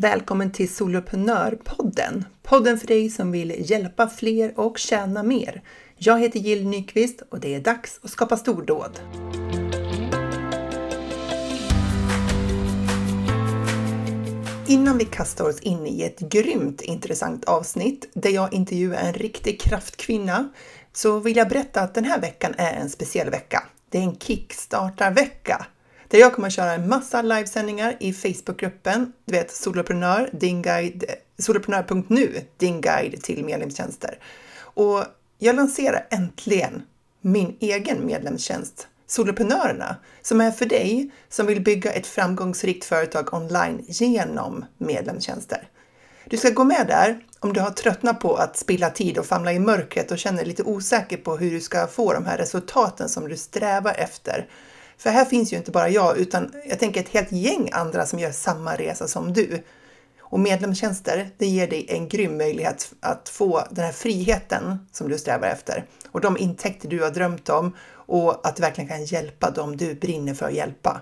Välkommen till Soloprenörpodden! Podden för dig som vill hjälpa fler och tjäna mer. Jag heter Jill Nyqvist och det är dags att skapa stordåd. Innan vi kastar oss in i ett grymt intressant avsnitt där jag intervjuar en riktig kraftkvinna så vill jag berätta att den här veckan är en speciell vecka. Det är en kickstartarvecka! Där jag kommer att köra en massa livesändningar i Facebookgruppen. Du vet Soloprenör, din guide, soloprenör.nu, din guide till medlemstjänster. Och jag lanserar äntligen min egen medlemstjänst Soloprenörerna som är för dig som vill bygga ett framgångsrikt företag online genom medlemstjänster. Du ska gå med där om du har tröttnat på att spilla tid och famla i mörkret och känner dig lite osäker på hur du ska få de här resultaten som du strävar efter för här finns ju inte bara jag, utan jag tänker ett helt gäng andra som gör samma resa som du. Och medlemstjänster, det ger dig en grym möjlighet att få den här friheten som du strävar efter och de intäkter du har drömt om och att du verkligen kan hjälpa dem du brinner för att hjälpa.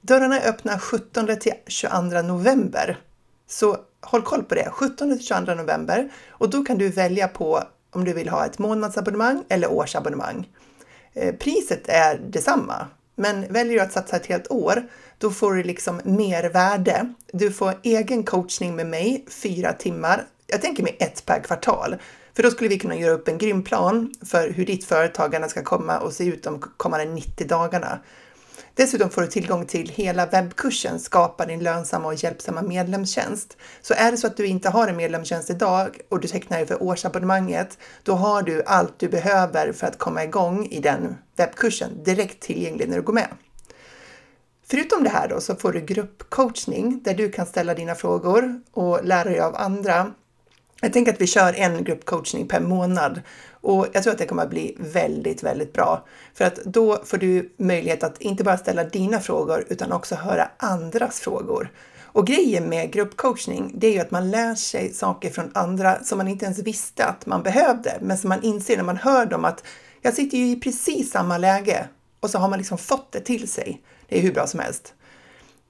Dörrarna är öppna 17 till 22 november. Så håll koll på det, 17 till 22 november och då kan du välja på om du vill ha ett månadsabonnemang eller årsabonnemang. Eh, priset är detsamma, men väljer du att satsa ett helt år, då får du liksom mer värde. Du får egen coachning med mig, fyra timmar. Jag tänker mig ett per kvartal. För då skulle vi kunna göra upp en grym plan för hur ditt företagande ska komma och se ut de kommande 90 dagarna. Dessutom får du tillgång till hela webbkursen Skapa din lönsamma och hjälpsamma medlemstjänst. Så är det så att du inte har en medlemstjänst idag och du tecknar för årsabonnemanget, då har du allt du behöver för att komma igång i den webbkursen direkt tillgänglig när du går med. Förutom det här då så får du gruppcoachning där du kan ställa dina frågor och lära dig av andra. Jag tänker att vi kör en gruppcoachning per månad och jag tror att det kommer att bli väldigt, väldigt bra. För att då får du möjlighet att inte bara ställa dina frågor utan också höra andras frågor. Och grejen med gruppcoachning, det är ju att man lär sig saker från andra som man inte ens visste att man behövde, men som man inser när man hör dem att jag sitter ju i precis samma läge och så har man liksom fått det till sig. Det är hur bra som helst.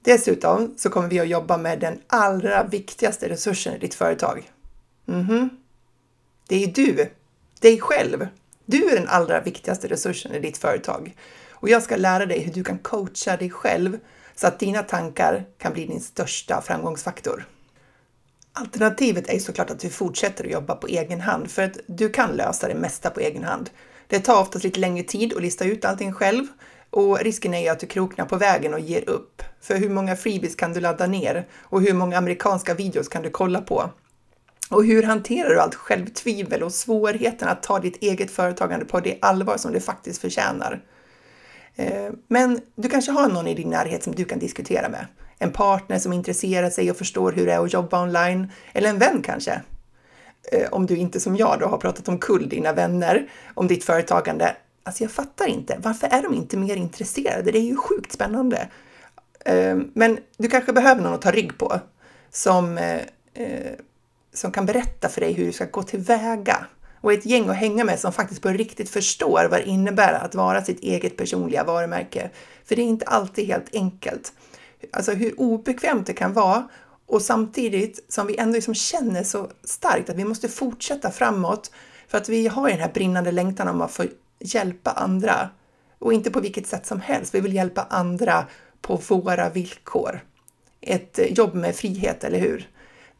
Dessutom så kommer vi att jobba med den allra viktigaste resursen i ditt företag. Mhm. Det är du dig själv. Du är den allra viktigaste resursen i ditt företag och jag ska lära dig hur du kan coacha dig själv så att dina tankar kan bli din största framgångsfaktor. Alternativet är såklart att du fortsätter att jobba på egen hand för att du kan lösa det mesta på egen hand. Det tar oftast lite längre tid att lista ut allting själv och risken är ju att du kroknar på vägen och ger upp. För hur många freebies kan du ladda ner och hur många amerikanska videos kan du kolla på? Och hur hanterar du allt självtvivel och svårigheten att ta ditt eget företagande på det allvar som det faktiskt förtjänar? Eh, men du kanske har någon i din närhet som du kan diskutera med. En partner som intresserar sig och förstår hur det är att jobba online. Eller en vän kanske. Eh, om du inte som jag då har pratat om kull dina vänner om ditt företagande. Alltså jag fattar inte. Varför är de inte mer intresserade? Det är ju sjukt spännande. Eh, men du kanske behöver någon att ta rygg på som som kan berätta för dig hur du ska gå tillväga och ett gäng att hänga med som faktiskt på riktigt förstår vad det innebär att vara sitt eget personliga varumärke. För det är inte alltid helt enkelt. Alltså hur obekvämt det kan vara och samtidigt som vi ändå liksom känner så starkt att vi måste fortsätta framåt för att vi har den här brinnande längtan om att få hjälpa andra och inte på vilket sätt som helst. Vi vill hjälpa andra på våra villkor. Ett jobb med frihet, eller hur?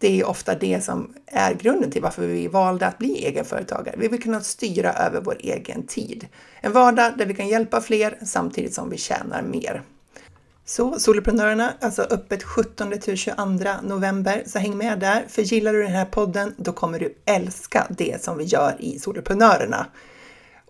Det är ofta det som är grunden till varför vi valde att bli egenföretagare. Vi vill kunna styra över vår egen tid. En vardag där vi kan hjälpa fler samtidigt som vi tjänar mer. Så Soloprenörerna, alltså öppet 17 till 22 november, så häng med där. För gillar du den här podden, då kommer du älska det som vi gör i Soloprenörerna.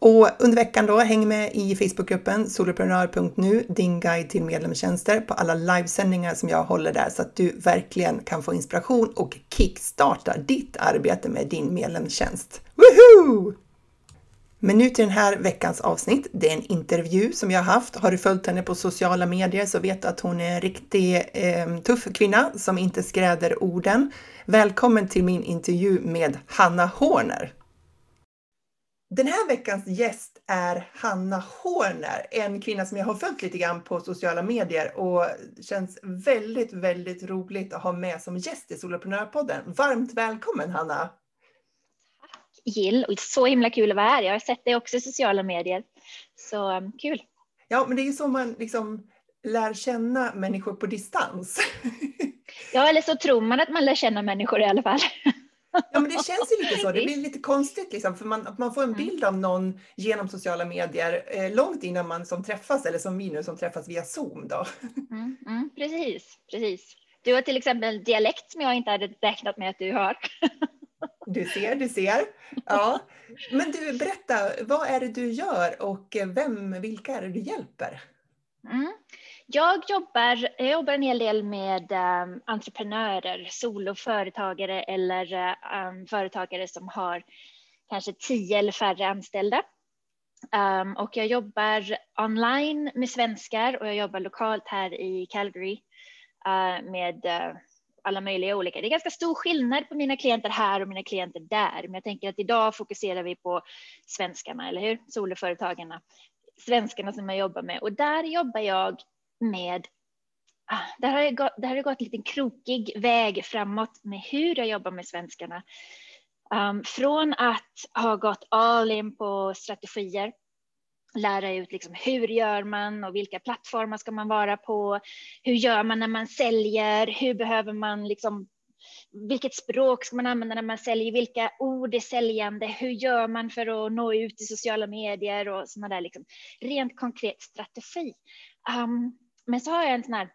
Och under veckan då, häng med i Facebookgruppen soloprenör.nu, din guide till medlemstjänster på alla livesändningar som jag håller där så att du verkligen kan få inspiration och kickstarta ditt arbete med din medlemstjänst. Woohoo! Men nu till den här veckans avsnitt. Det är en intervju som jag har haft. Har du följt henne på sociala medier så vet du att hon är en riktigt eh, tuff kvinna som inte skräder orden. Välkommen till min intervju med Hanna Horner. Den här veckans gäst är Hanna Horner, en kvinna som jag har följt lite grann på sociala medier och känns väldigt, väldigt roligt att ha med som gäst i Soloprenörpodden. Varmt välkommen Hanna! Tack Jill, och så himla kul att vara här. Jag har sett dig också i sociala medier, så um, kul! Ja, men det är ju så man liksom lär känna människor på distans. ja, eller så tror man att man lär känna människor i alla fall. Ja, men det känns ju lite så. Det blir lite konstigt liksom, för man, man får en mm. bild av någon genom sociala medier eh, långt innan man som träffas, eller som vi nu som träffas via Zoom. Då. Mm, mm, precis, precis. Du har till exempel en dialekt som jag inte hade räknat med att du har. Du ser, du ser. Ja. Men du, berätta, vad är det du gör och vem, vilka är det du hjälper? Mm. Jag jobbar, jag jobbar en hel del med um, entreprenörer, soloföretagare eller um, företagare som har kanske tio eller färre anställda. Um, och jag jobbar online med svenskar och jag jobbar lokalt här i Calgary uh, med uh, alla möjliga olika. Det är ganska stor skillnad på mina klienter här och mina klienter där. Men jag tänker att idag fokuserar vi på svenskarna, eller hur? Soloföretagarna. Svenskarna som jag jobbar med. Och där jobbar jag med ah, där har, jag gått, där har det gått en liten krokig väg framåt med hur jag jobbar med svenskarna. Um, från att ha gått all in på strategier, lära ut liksom hur gör man och vilka plattformar ska man vara på? Hur gör man när man säljer? Hur behöver man liksom vilket språk ska man använda när man säljer? Vilka ord är säljande? Hur gör man för att nå ut i sociala medier och sådana där liksom rent konkret strategi? Um, men så har jag en sån här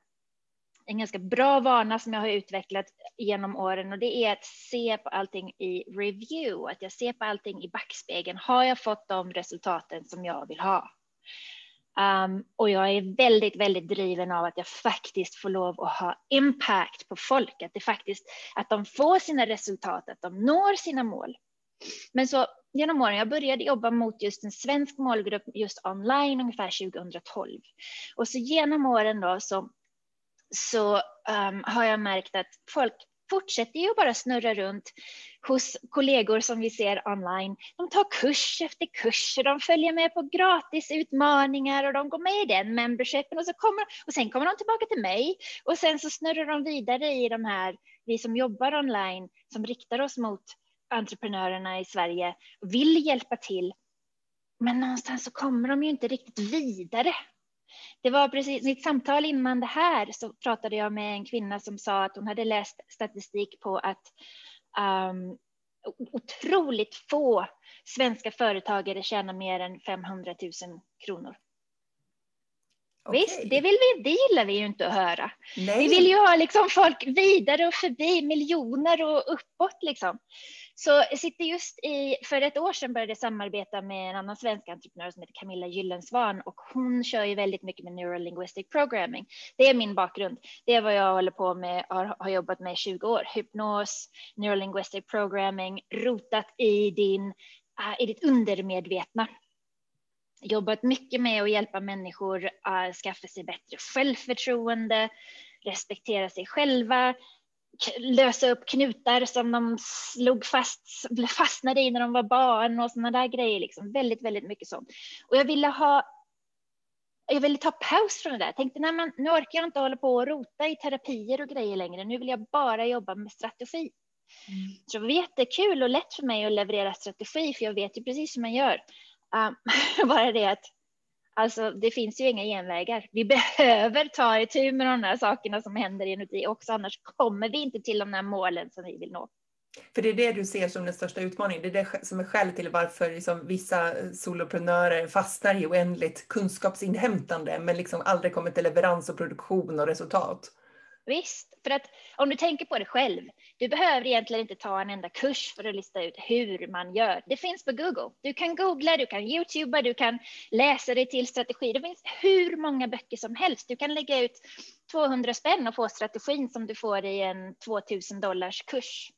en ganska bra vana som jag har utvecklat genom åren och det är att se på allting i review, att jag ser på allting i backspegeln. Har jag fått de resultaten som jag vill ha? Um, och jag är väldigt, väldigt driven av att jag faktiskt får lov att ha impact på folk, att det faktiskt, att de får sina resultat, att de når sina mål. Men så genom åren, jag började jobba mot just en svensk målgrupp just online ungefär 2012. Och så genom åren då så, så um, har jag märkt att folk fortsätter ju bara snurra runt hos kollegor som vi ser online. De tar kurs efter kurs och de följer med på gratis utmaningar och de går med i den membershipen och, så kommer, och sen kommer de tillbaka till mig och sen så snurrar de vidare i de här, vi som jobbar online, som riktar oss mot entreprenörerna i Sverige vill hjälpa till. Men någonstans så kommer de ju inte riktigt vidare. Det var precis i ett samtal innan det här så pratade jag med en kvinna som sa att hon hade läst statistik på att um, otroligt få svenska företagare tjänar mer än 500 000 kronor. Okay. Visst, det, vill vi, det gillar vi ju inte att höra. Nej. Vi vill ju ha liksom folk vidare och förbi miljoner och uppåt. Liksom. Så jag sitter just i, för ett år sedan började jag samarbeta med en annan svensk entreprenör som heter Camilla Gyllensvan och hon kör ju väldigt mycket med neurolinguistic programming. Det är min bakgrund. Det är vad jag håller på med, har, har jobbat med i 20 år. Hypnos, neurolinguistic programming, rotat i, din, uh, i ditt undermedvetna jobbat mycket med att hjälpa människor att skaffa sig bättre självförtroende, respektera sig själva, lösa upp knutar som de slog fast, fastnade i när de var barn och sådana där grejer. Liksom. Väldigt, väldigt mycket sånt. Och jag ville ha jag ville ta paus från det där. Jag tänkte, nej, men, nu orkar jag inte hålla på och rota i terapier och grejer längre. Nu vill jag bara jobba med strategi. Mm. Så det var jättekul och lätt för mig att leverera strategi, för jag vet ju precis hur man gör. Um, bara det att alltså, det finns ju inga genvägar. Vi behöver ta itu med de här sakerna som händer inuti också, annars kommer vi inte till de här målen som vi vill nå. För det är det du ser som den största utmaningen. Det är det som är skälet till varför liksom vissa soloprenörer fastnar i oändligt kunskapsinhämtande men liksom aldrig kommer till leverans och produktion och resultat. Visst, för att om du tänker på det själv, du behöver egentligen inte ta en enda kurs för att lista ut hur man gör. Det finns på Google. Du kan googla, du kan youtuba, du kan läsa dig till strategi. Det finns hur många böcker som helst. Du kan lägga ut 200 spänn och få strategin som du får i en 2000 dollars kurs.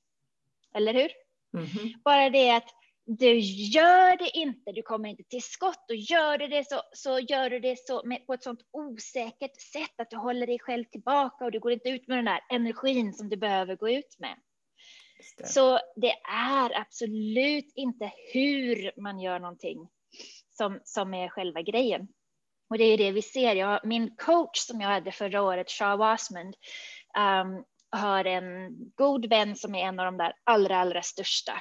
Eller hur? Mm -hmm. Bara det att du gör det inte, du kommer inte till skott och gör du det så, så gör du det så med, på ett sånt osäkert sätt att du håller dig själv tillbaka och du går inte ut med den där energin som du behöver gå ut med. Det. Så det är absolut inte hur man gör någonting som, som är själva grejen. Och det är det vi ser. Jag, min coach som jag hade förra året, Shah Wasmond, um, har en god vän som är en av de där allra, allra största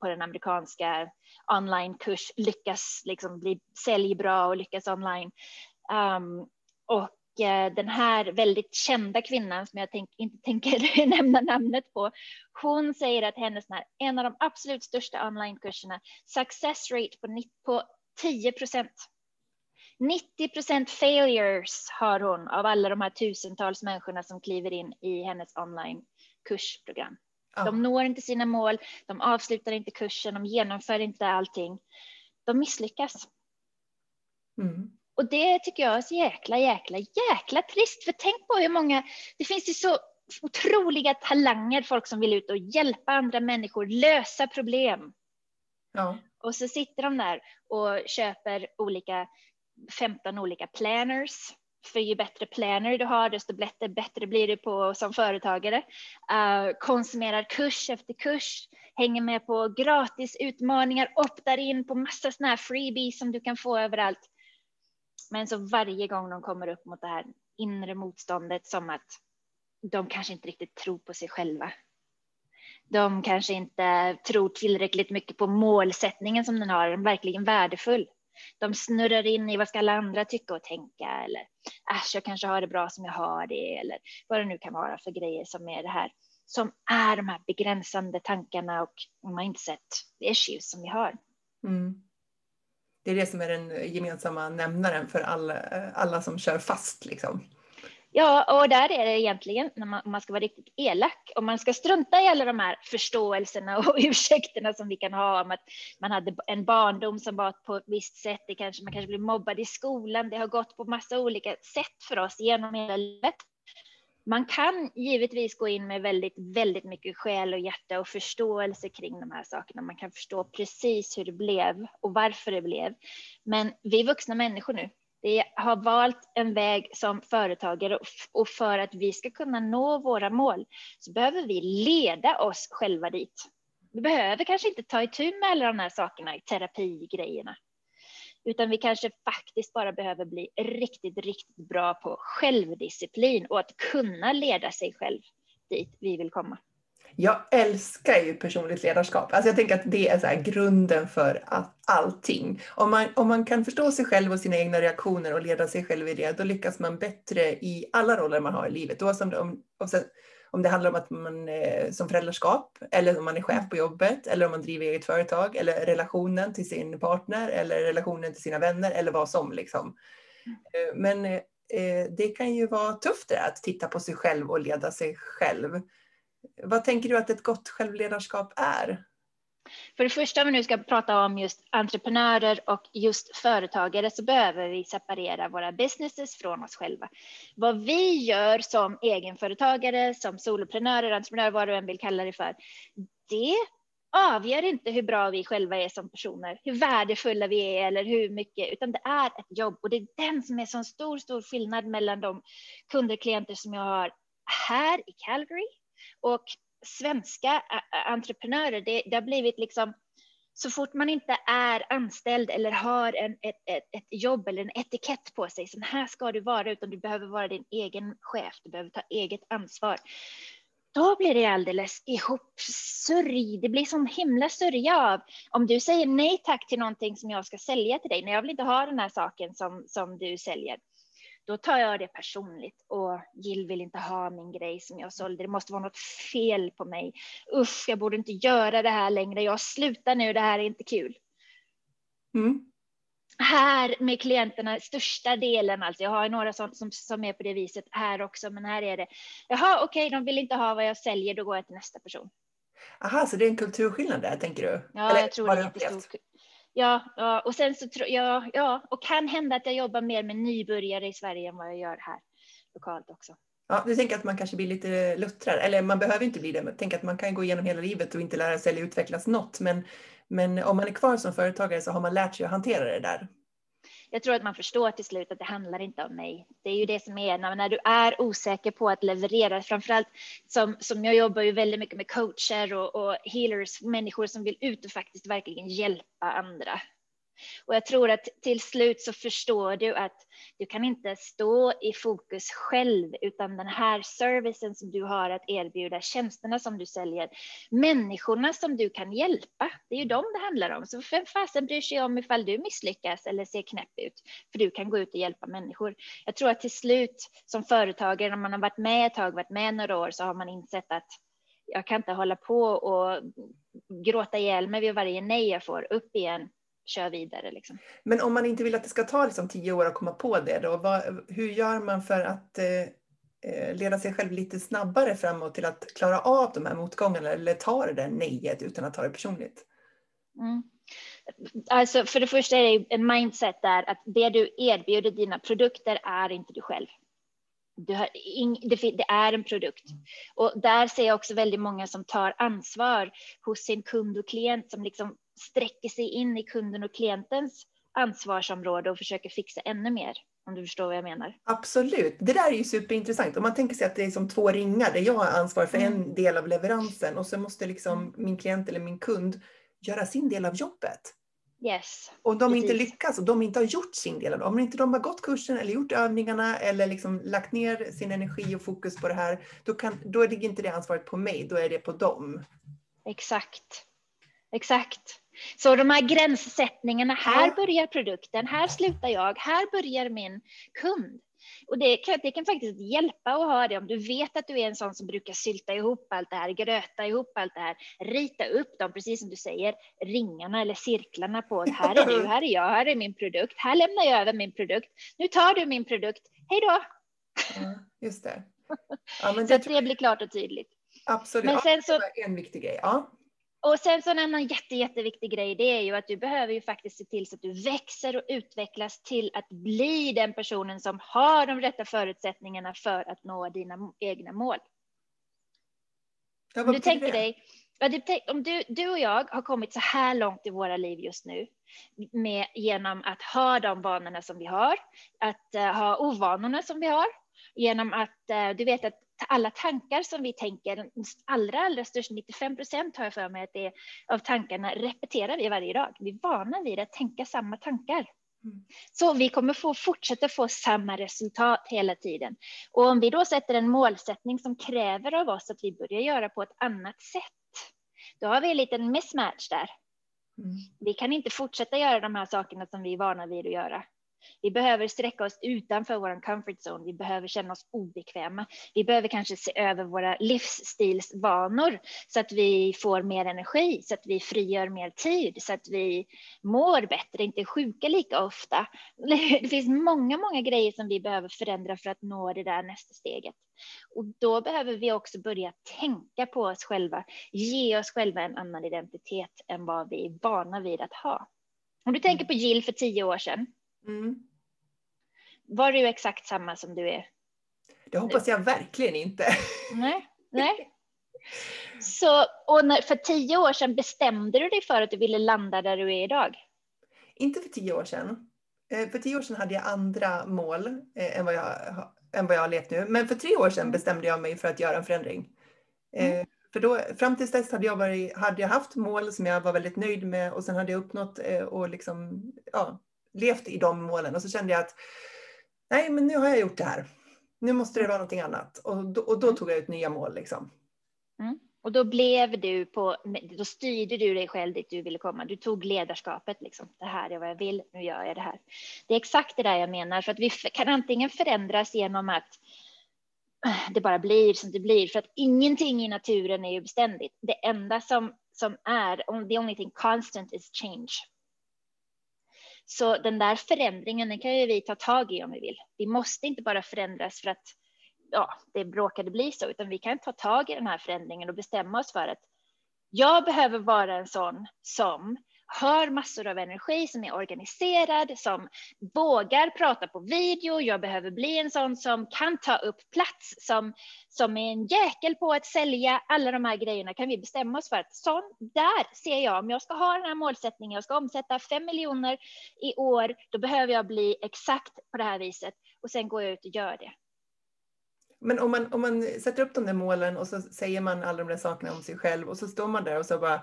på den amerikanska onlinekurs, lyckas liksom bli säljbra och lyckas online. Um, och uh, den här väldigt kända kvinnan som jag tänk, inte tänker nämna namnet på, hon säger att hennes här, en av de absolut största onlinekurserna, success rate på, på 10 procent. 90 procent failures har hon av alla de här tusentals människorna som kliver in i hennes online kursprogram. Ja. De når inte sina mål, de avslutar inte kursen, de genomför inte allting. De misslyckas. Mm. Och det tycker jag är så jäkla, jäkla, jäkla trist. För tänk på hur många, det finns ju så otroliga talanger, folk som vill ut och hjälpa andra människor, lösa problem. Ja. Och så sitter de där och köper olika 15 olika planners. För ju bättre planner du har, desto bättre, bättre blir du på som företagare. Uh, konsumerar kurs efter kurs, hänger med på gratis utmaningar, optar in på massa sådana här freebies som du kan få överallt. Men så varje gång de kommer upp mot det här inre motståndet som att de kanske inte riktigt tror på sig själva. De kanske inte tror tillräckligt mycket på målsättningen som den har, är verkligen värdefull de snurrar in i vad ska alla andra tycka och tänka eller äsch, jag kanske har det bra som jag har det eller vad det nu kan vara för grejer som är det här som är de här begränsande tankarna och mindset issues som vi har. Mm. Det är det som är den gemensamma nämnaren för alla, alla som kör fast liksom. Ja, och där är det egentligen, när man, om man ska vara riktigt elak, om man ska strunta i alla de här förståelserna och ursäkterna som vi kan ha om att man hade en barndom som var på ett visst sätt, det kanske, man kanske blev mobbad i skolan, det har gått på massa olika sätt för oss genom hela livet. Man kan givetvis gå in med väldigt, väldigt mycket själ och hjärta och förståelse kring de här sakerna. Man kan förstå precis hur det blev och varför det blev. Men vi är vuxna människor nu vi har valt en väg som företagare och för att vi ska kunna nå våra mål så behöver vi leda oss själva dit. Vi behöver kanske inte ta itu med alla de här sakerna, terapigrejerna, utan vi kanske faktiskt bara behöver bli riktigt, riktigt bra på självdisciplin och att kunna leda sig själv dit vi vill komma. Jag älskar ju personligt ledarskap. Alltså jag tänker att det är så grunden för allting. Om man, om man kan förstå sig själv och sina egna reaktioner och leda sig själv i det, då lyckas man bättre i alla roller man har i livet. Oavsett om, om det handlar om att man är som föräldraskap, eller om man är chef på jobbet, eller om man driver eget företag, eller relationen till sin partner, eller relationen till sina vänner, eller vad som. Liksom. Eh, men eh, eh, det kan ju vara tufft det, att titta på sig själv och leda sig själv. Vad tänker du att ett gott självledarskap är? För det första, om vi nu ska prata om just entreprenörer och just företagare, så behöver vi separera våra businesses från oss själva. Vad vi gör som egenföretagare, som soloprenörer, entreprenörer, vad du än vill kalla det för, det avgör inte hur bra vi själva är som personer, hur värdefulla vi är eller hur mycket, utan det är ett jobb och det är den som är så stor, stor skillnad mellan de kunder, klienter som jag har här i Calgary och svenska entreprenörer, det, det har blivit liksom så fort man inte är anställd eller har en, ett, ett, ett, jobb eller en etikett på sig, så här ska du vara, utan du behöver vara din egen chef, du behöver ta eget ansvar. Då blir det alldeles ihopsörj. Det blir sån himla sörja av om du säger nej tack till någonting som jag ska sälja till dig. Nej, jag vill inte ha den här saken som, som du säljer då tar jag det personligt och Jill vill inte ha min grej som jag sålde. Det måste vara något fel på mig. Usch, jag borde inte göra det här längre. Jag slutar nu, det här är inte kul. Mm. Här med klienterna, största delen, alltså jag har några som, som, som är på det viset här också, men här är det, jaha okej, okay, de vill inte ha vad jag säljer, då går jag till nästa person. Aha, så det är en kulturskillnad där, tänker du? Ja, Eller, jag tror det är jättestor. Ja, ja, och sen så tror jag, ja, och kan hända att jag jobbar mer med nybörjare i Sverige än vad jag gör här lokalt också. Ja, du tänker att man kanske blir lite luttrad, eller man behöver inte bli det, men tänk att man kan gå igenom hela livet och inte lära sig eller utvecklas något. Men, men om man är kvar som företagare så har man lärt sig att hantera det där jag tror att man förstår till slut att det handlar inte om mig. Det är ju det som är när, när du är osäker på att leverera, framförallt som, som jag jobbar ju väldigt mycket med coacher och, och healers, människor som vill ut och faktiskt verkligen hjälpa andra. Och jag tror att till slut så förstår du att du kan inte stå i fokus själv, utan den här servicen som du har att erbjuda, tjänsterna som du säljer, människorna som du kan hjälpa, det är ju dem det handlar om. Så vem fasen bryr sig om ifall du misslyckas eller ser knäpp ut? För du kan gå ut och hjälpa människor. Jag tror att till slut som företagare, när man har varit med ett tag, varit med några år, så har man insett att jag kan inte hålla på och gråta ihjäl mig vid varje nej jag får. Upp igen, kör vidare. Liksom. Men om man inte vill att det ska ta liksom, tio år att komma på det, då, vad, hur gör man för att eh, eh, leda sig själv lite snabbare framåt till att klara av de här motgångarna eller ta det där nejet utan att ta det personligt? Mm. Alltså för det första är det en mindset där att det du erbjuder dina produkter är inte du själv. Du har ing, det, det, är en produkt. Och där ser jag också väldigt många som tar ansvar hos sin kund och klient som liksom sträcker sig in i kunden och klientens ansvarsområde och försöker fixa ännu mer. Om du förstår vad jag menar. Absolut. Det där är ju superintressant. Om man tänker sig att det är som två ringar där jag har ansvar för mm. en del av leveransen och så måste liksom mm. min klient eller min kund göra sin del av jobbet. Yes. Och de Precis. inte lyckas och de inte har gjort sin del av det. Om inte de har gått kursen eller gjort övningarna eller liksom lagt ner sin energi och fokus på det här, då, kan, då ligger inte det ansvaret på mig, då är det på dem. Exakt. Exakt. Så de här gränssättningarna, här ja. börjar produkten, här slutar jag, här börjar min kund. Och det kan, det kan faktiskt hjälpa att ha det om du vet att du är en sån som brukar sylta ihop allt det här, gröta ihop allt det här, rita upp dem, precis som du säger, ringarna eller cirklarna på här är du, här är jag, här är min produkt, här lämnar jag över min produkt, nu tar du min produkt, hej då! Ja, just det. Ja, så att det blir klart och tydligt. Absolut, men sen så, en viktig grej. Ja. Och sen så en annan jätte, jätteviktig grej, det är ju att du behöver ju faktiskt se till så att du växer och utvecklas till att bli den personen som har de rätta förutsättningarna för att nå dina egna mål. Ja, du tänker dig, om du, du och jag har kommit så här långt i våra liv just nu med, genom att ha de vanorna som vi har, att uh, ha ovanorna som vi har, genom att uh, du vet att alla tankar som vi tänker, allra, allra störst, 95 procent har jag för mig att det är, av tankarna repeterar vi varje dag. Vi är vana vid att tänka samma tankar. Mm. Så vi kommer få fortsätta få samma resultat hela tiden. Och om vi då sätter en målsättning som kräver av oss att vi börjar göra på ett annat sätt, då har vi en liten mismatch där. Mm. Vi kan inte fortsätta göra de här sakerna som vi är vana vid att göra. Vi behöver sträcka oss utanför vår comfort zone. Vi behöver känna oss obekväma. Vi behöver kanske se över våra livsstilsvanor så att vi får mer energi, så att vi frigör mer tid, så att vi mår bättre, inte är sjuka lika ofta. Det finns många, många grejer som vi behöver förändra för att nå det där nästa steget. Och då behöver vi också börja tänka på oss själva, ge oss själva en annan identitet än vad vi är vana vid att ha. Om du tänker på Jill för tio år sedan, Mm. Var du exakt samma som du är? Det hoppas jag verkligen inte. Nej, nej. Så, och när, för tio år sedan bestämde du dig för att du ville landa där du är idag? Inte för tio år sedan. Eh, för tio år sedan hade jag andra mål eh, än, vad jag, än vad jag har levt nu. Men för tre år sedan mm. bestämde jag mig för att göra en förändring. Eh, mm. För då, fram tills dess hade jag, varit, hade jag haft mål som jag var väldigt nöjd med och sen hade jag uppnått och liksom, ja, levt i de målen och så kände jag att nej, men nu har jag gjort det här. Nu måste det vara någonting annat och då, och då mm. tog jag ut nya mål. Liksom. Mm. Och då blev du på, då styrde du dig själv dit du ville komma. Du tog ledarskapet liksom. Det här är vad jag vill, nu gör jag det här. Det är exakt det där jag menar, för att vi kan antingen förändras genom att det bara blir som det blir, för att ingenting i naturen är ju beständigt. Det enda som, som är, the only thing constant is change. Så den där förändringen den kan ju vi ta tag i om vi vill. Vi måste inte bara förändras för att ja, det bråkade bli så, utan vi kan ta tag i den här förändringen och bestämma oss för att jag behöver vara en sån som har massor av energi, som är organiserad, som vågar prata på video. Jag behöver bli en sån som kan ta upp plats, som, som är en jäkel på att sälja. Alla de här grejerna kan vi bestämma oss för att sån, där ser jag, om jag ska ha den här målsättningen, jag ska omsätta fem miljoner i år, då behöver jag bli exakt på det här viset och sen går jag ut och gör det. Men om man, om man sätter upp de där målen och så säger man alla de där sakerna om sig själv och så står man där och så bara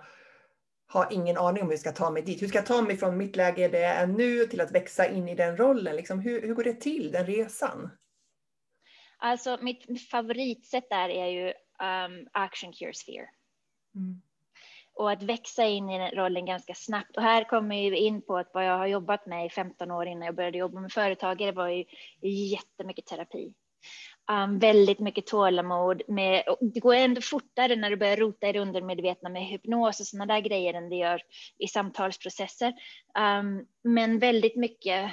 har ingen aning om hur jag ska ta mig dit. Hur ska jag ta mig från mitt läge där jag är nu till att växa in i den rollen? Liksom, hur, hur går det till, den resan? Alltså mitt favoritsätt där är ju um, action cures fear. Mm. Och att växa in i den rollen ganska snabbt. Och här kommer jag in på att vad jag har jobbat med i 15 år innan jag började jobba med företagare var ju jättemycket terapi. Um, väldigt mycket tålamod. Med, det går ändå fortare när du börjar rota i det undermedvetna med hypnos och sådana där grejer än det gör i samtalsprocesser. Um, men väldigt mycket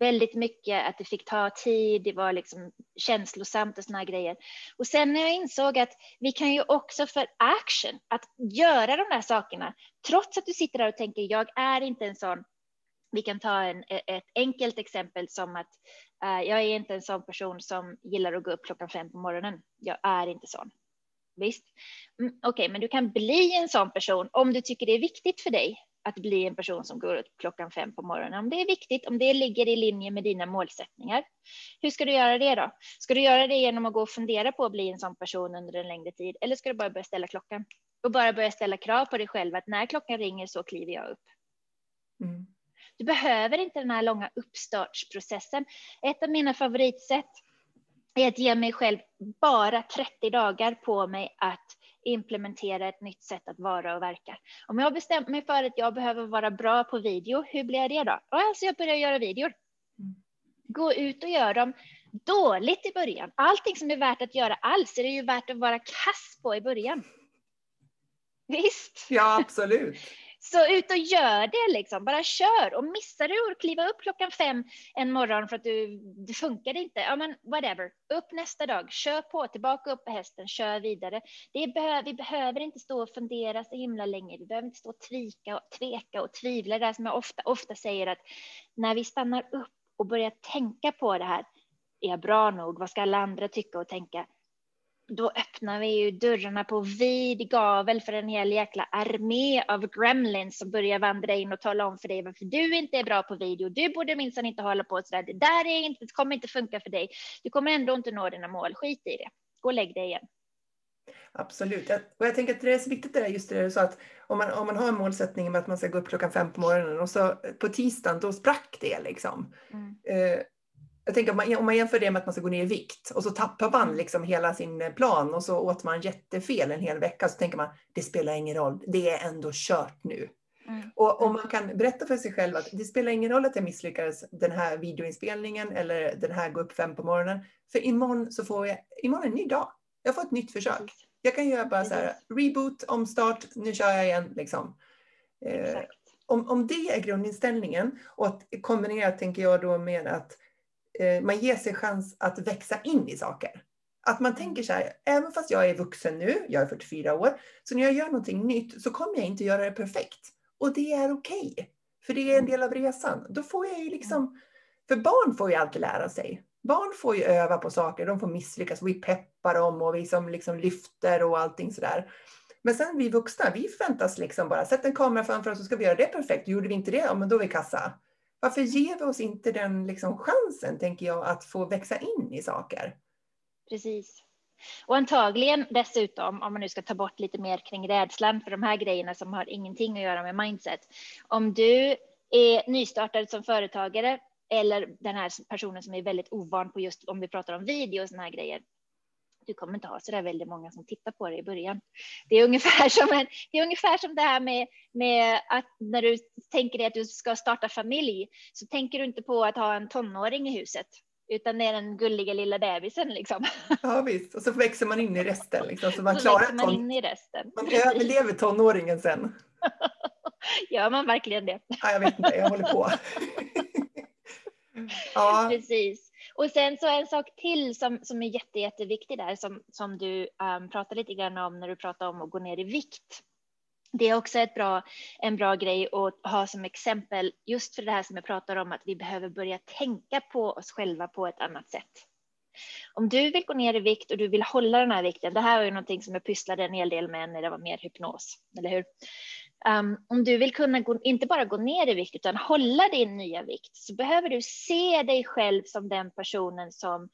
väldigt mycket att det fick ta tid, det var liksom känslosamt och sådana grejer. Och sen när jag insåg att vi kan ju också för action, att göra de där sakerna, trots att du sitter där och tänker, jag är inte en sån vi kan ta en, e, ett enkelt exempel som att uh, jag är inte en sån person som gillar att gå upp klockan fem på morgonen. Jag är inte sån. Visst, mm, okej, okay, men du kan bli en sån person om du tycker det är viktigt för dig att bli en person som går upp klockan fem på morgonen. Om det är viktigt, om det ligger i linje med dina målsättningar. Hur ska du göra det då? Ska du göra det genom att gå och fundera på att bli en sån person under en längre tid? Eller ska du bara börja ställa klockan? Och bara börja ställa krav på dig själv att när klockan ringer så kliver jag upp. Mm. Du behöver inte den här långa uppstartsprocessen. Ett av mina favoritsätt är att ge mig själv bara 30 dagar på mig att implementera ett nytt sätt att vara och verka. Om jag har bestämt mig för att jag behöver vara bra på video, hur blir jag det då? Alltså jag börjar göra videor. Mm. Gå ut och gör dem dåligt i början. Allting som är värt att göra alls är det ju värt att vara kass på i början. Visst? Ja, absolut. Så ut och gör det liksom, bara kör. Och missar du att kliva upp klockan fem en morgon för att du, det funkade inte, ja men whatever. Upp nästa dag, kör på, tillbaka upp på hästen, kör vidare. Det är, vi behöver inte stå och fundera så himla länge. Vi behöver inte stå och tvika och tveka och tvivla. Det är som jag ofta, ofta säger att när vi stannar upp och börjar tänka på det här, är jag bra nog? Vad ska alla andra tycka och tänka? Då öppnar vi ju dörrarna på vid gavel för en hel jäkla armé av gremlins som börjar vandra in och tala om för dig varför du inte är bra på video. Du borde minsann inte hålla på så där. Det där är inte, det kommer inte funka för dig. Du kommer ändå inte nå dina mål. Skit i det. Gå och lägg dig igen. Absolut. Och jag tänker att det är så viktigt det där just det så att om man, om man har en målsättning med att man ska gå upp klockan fem på morgonen och så på tisdagen då sprack det liksom. Mm. Eh, jag tänker om man, om man jämför det med att man ska gå ner i vikt och så tappar man liksom hela sin eh, plan och så åt man jättefel en hel vecka så tänker man det spelar ingen roll, det är ändå kört nu. Mm. Och om man kan berätta för sig själv att det spelar ingen roll att jag misslyckades den här videoinspelningen eller den här gå upp fem på morgonen. För imorgon så får jag, imorgon är en ny dag. Jag får ett nytt försök. Jag kan göra bara så här, reboot, omstart, nu kör jag igen liksom. Eh, om, om det är grundinställningen och att kombinera tänker jag då med att man ger sig chans att växa in i saker. Att man tänker så här, även fast jag är vuxen nu, jag är 44 år, så när jag gör någonting nytt så kommer jag inte göra det perfekt. Och det är okej, okay, för det är en del av resan. Då får jag ju liksom, för barn får ju alltid lära sig. Barn får ju öva på saker, de får misslyckas, vi peppar dem och vi som liksom lyfter och allting sådär. Men sen vi vuxna, vi förväntas liksom bara sätta en kamera framför oss så ska vi göra det perfekt. Gjorde vi inte det, ja men då är vi kassa. Varför ger vi oss inte den liksom chansen, tänker jag, att få växa in i saker? Precis. Och antagligen dessutom, om man nu ska ta bort lite mer kring rädslan för de här grejerna som har ingenting att göra med mindset. Om du är nystartad som företagare eller den här personen som är väldigt ovan på just om vi pratar om video och såna här grejer du kommer inte ha så där väldigt många som tittar på det i början. Det är ungefär som, en, det, är ungefär som det här med, med att när du tänker dig att du ska starta familj så tänker du inte på att ha en tonåring i huset utan det är den gulliga lilla bebisen liksom. Ja visst, och så växer man in i resten. Liksom, så man, så klarar man, in i resten. man överlever tonåringen sen. Gör man verkligen det? Ja, jag vet inte, jag håller på. ja. Precis. Och sen så en sak till som, som är jätte, jätteviktig där som, som du ehm, um, pratar lite grann om när du pratar om att gå ner i vikt. Det är också ett bra, en bra grej att ha som exempel just för det här som jag pratar om att vi behöver börja tänka på oss själva på ett annat sätt. Om du vill gå ner i vikt och du vill hålla den här vikten, det här var ju någonting som jag pysslade en hel del med när det var mer hypnos, eller hur? Um, om du vill kunna gå, inte bara gå ner i vikt utan hålla din nya vikt så behöver du se dig själv som den personen som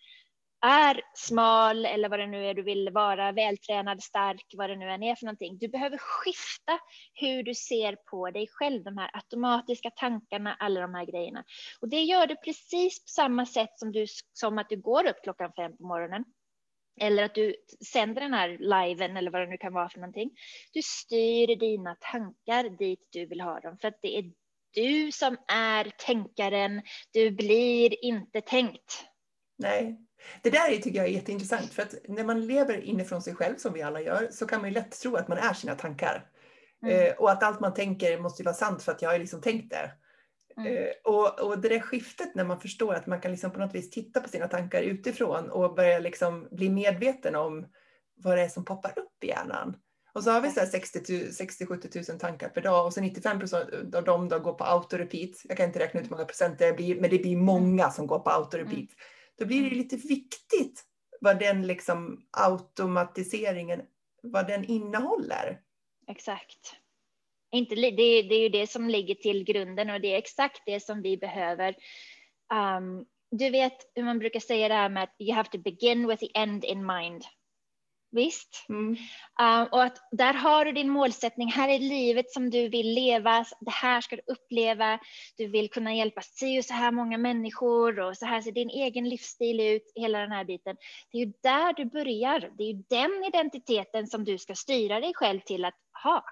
är smal eller vad det nu är du vill vara, vältränad, stark, vad det nu än är för någonting. Du behöver skifta hur du ser på dig själv, de här automatiska tankarna, alla de här grejerna. Och det gör du precis på samma sätt som, du, som att du går upp klockan fem på morgonen. Eller att du sänder den här liven eller vad det nu kan vara för någonting. Du styr dina tankar dit du vill ha dem för att det är du som är tänkaren. Du blir inte tänkt. Nej, det där tycker jag är jätteintressant för att när man lever inifrån sig själv som vi alla gör så kan man ju lätt tro att man är sina tankar. Mm. Eh, och att allt man tänker måste vara sant för att jag har liksom tänkt det. Mm. Eh, och, och det där skiftet när man förstår att man kan liksom på något vis titta på sina tankar utifrån och börja liksom bli medveten om vad det är som poppar upp i hjärnan. Och så har vi 60-70 000 tankar per dag och så 95 procent av dem då går på auto-repeat. Jag kan inte räkna ut hur många procent det blir, men det blir många som går på auto-repeat. Mm. Då blir det lite viktigt vad den liksom automatiseringen, vad den innehåller. Exakt. Inte, det, det är ju det som ligger till grunden och det är exakt det som vi behöver. Um, du vet hur man brukar säga det här med att you have to begin with the end in mind. Visst? Mm. Uh, och att där har du din målsättning. Här är livet som du vill leva. Det här ska du uppleva. Du vill kunna hjälpa si och så här många människor och så här ser din egen livsstil ut. Hela den här biten. Det är ju där du börjar. Det är ju den identiteten som du ska styra dig själv till att ha.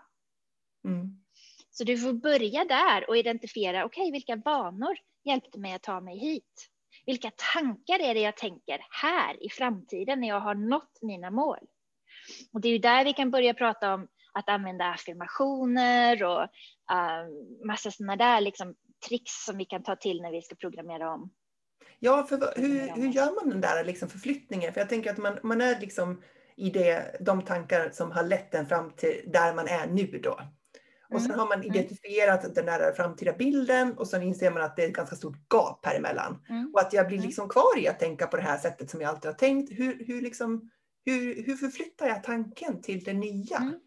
Mm. Så du får börja där och identifiera. Okej, okay, vilka vanor hjälpte mig att ta mig hit? Vilka tankar är det jag tänker här i framtiden när jag har nått mina mål? Och det är ju där vi kan börja prata om att använda affirmationer och uh, massa sådana där liksom, tricks som vi kan ta till när vi ska programmera om. Ja, för hur, hur gör man den där liksom förflyttningen? För jag tänker att man, man är liksom i det, de tankar som har lett en fram till där man är nu då. Och sen mm. har man mm. identifierat den där framtida bilden och sen inser man att det är ett ganska stort gap här emellan. Mm. Och att jag blir liksom kvar i att tänka på det här sättet som jag alltid har tänkt. Hur, hur, liksom, hur, hur förflyttar jag tanken till det nya? Mm.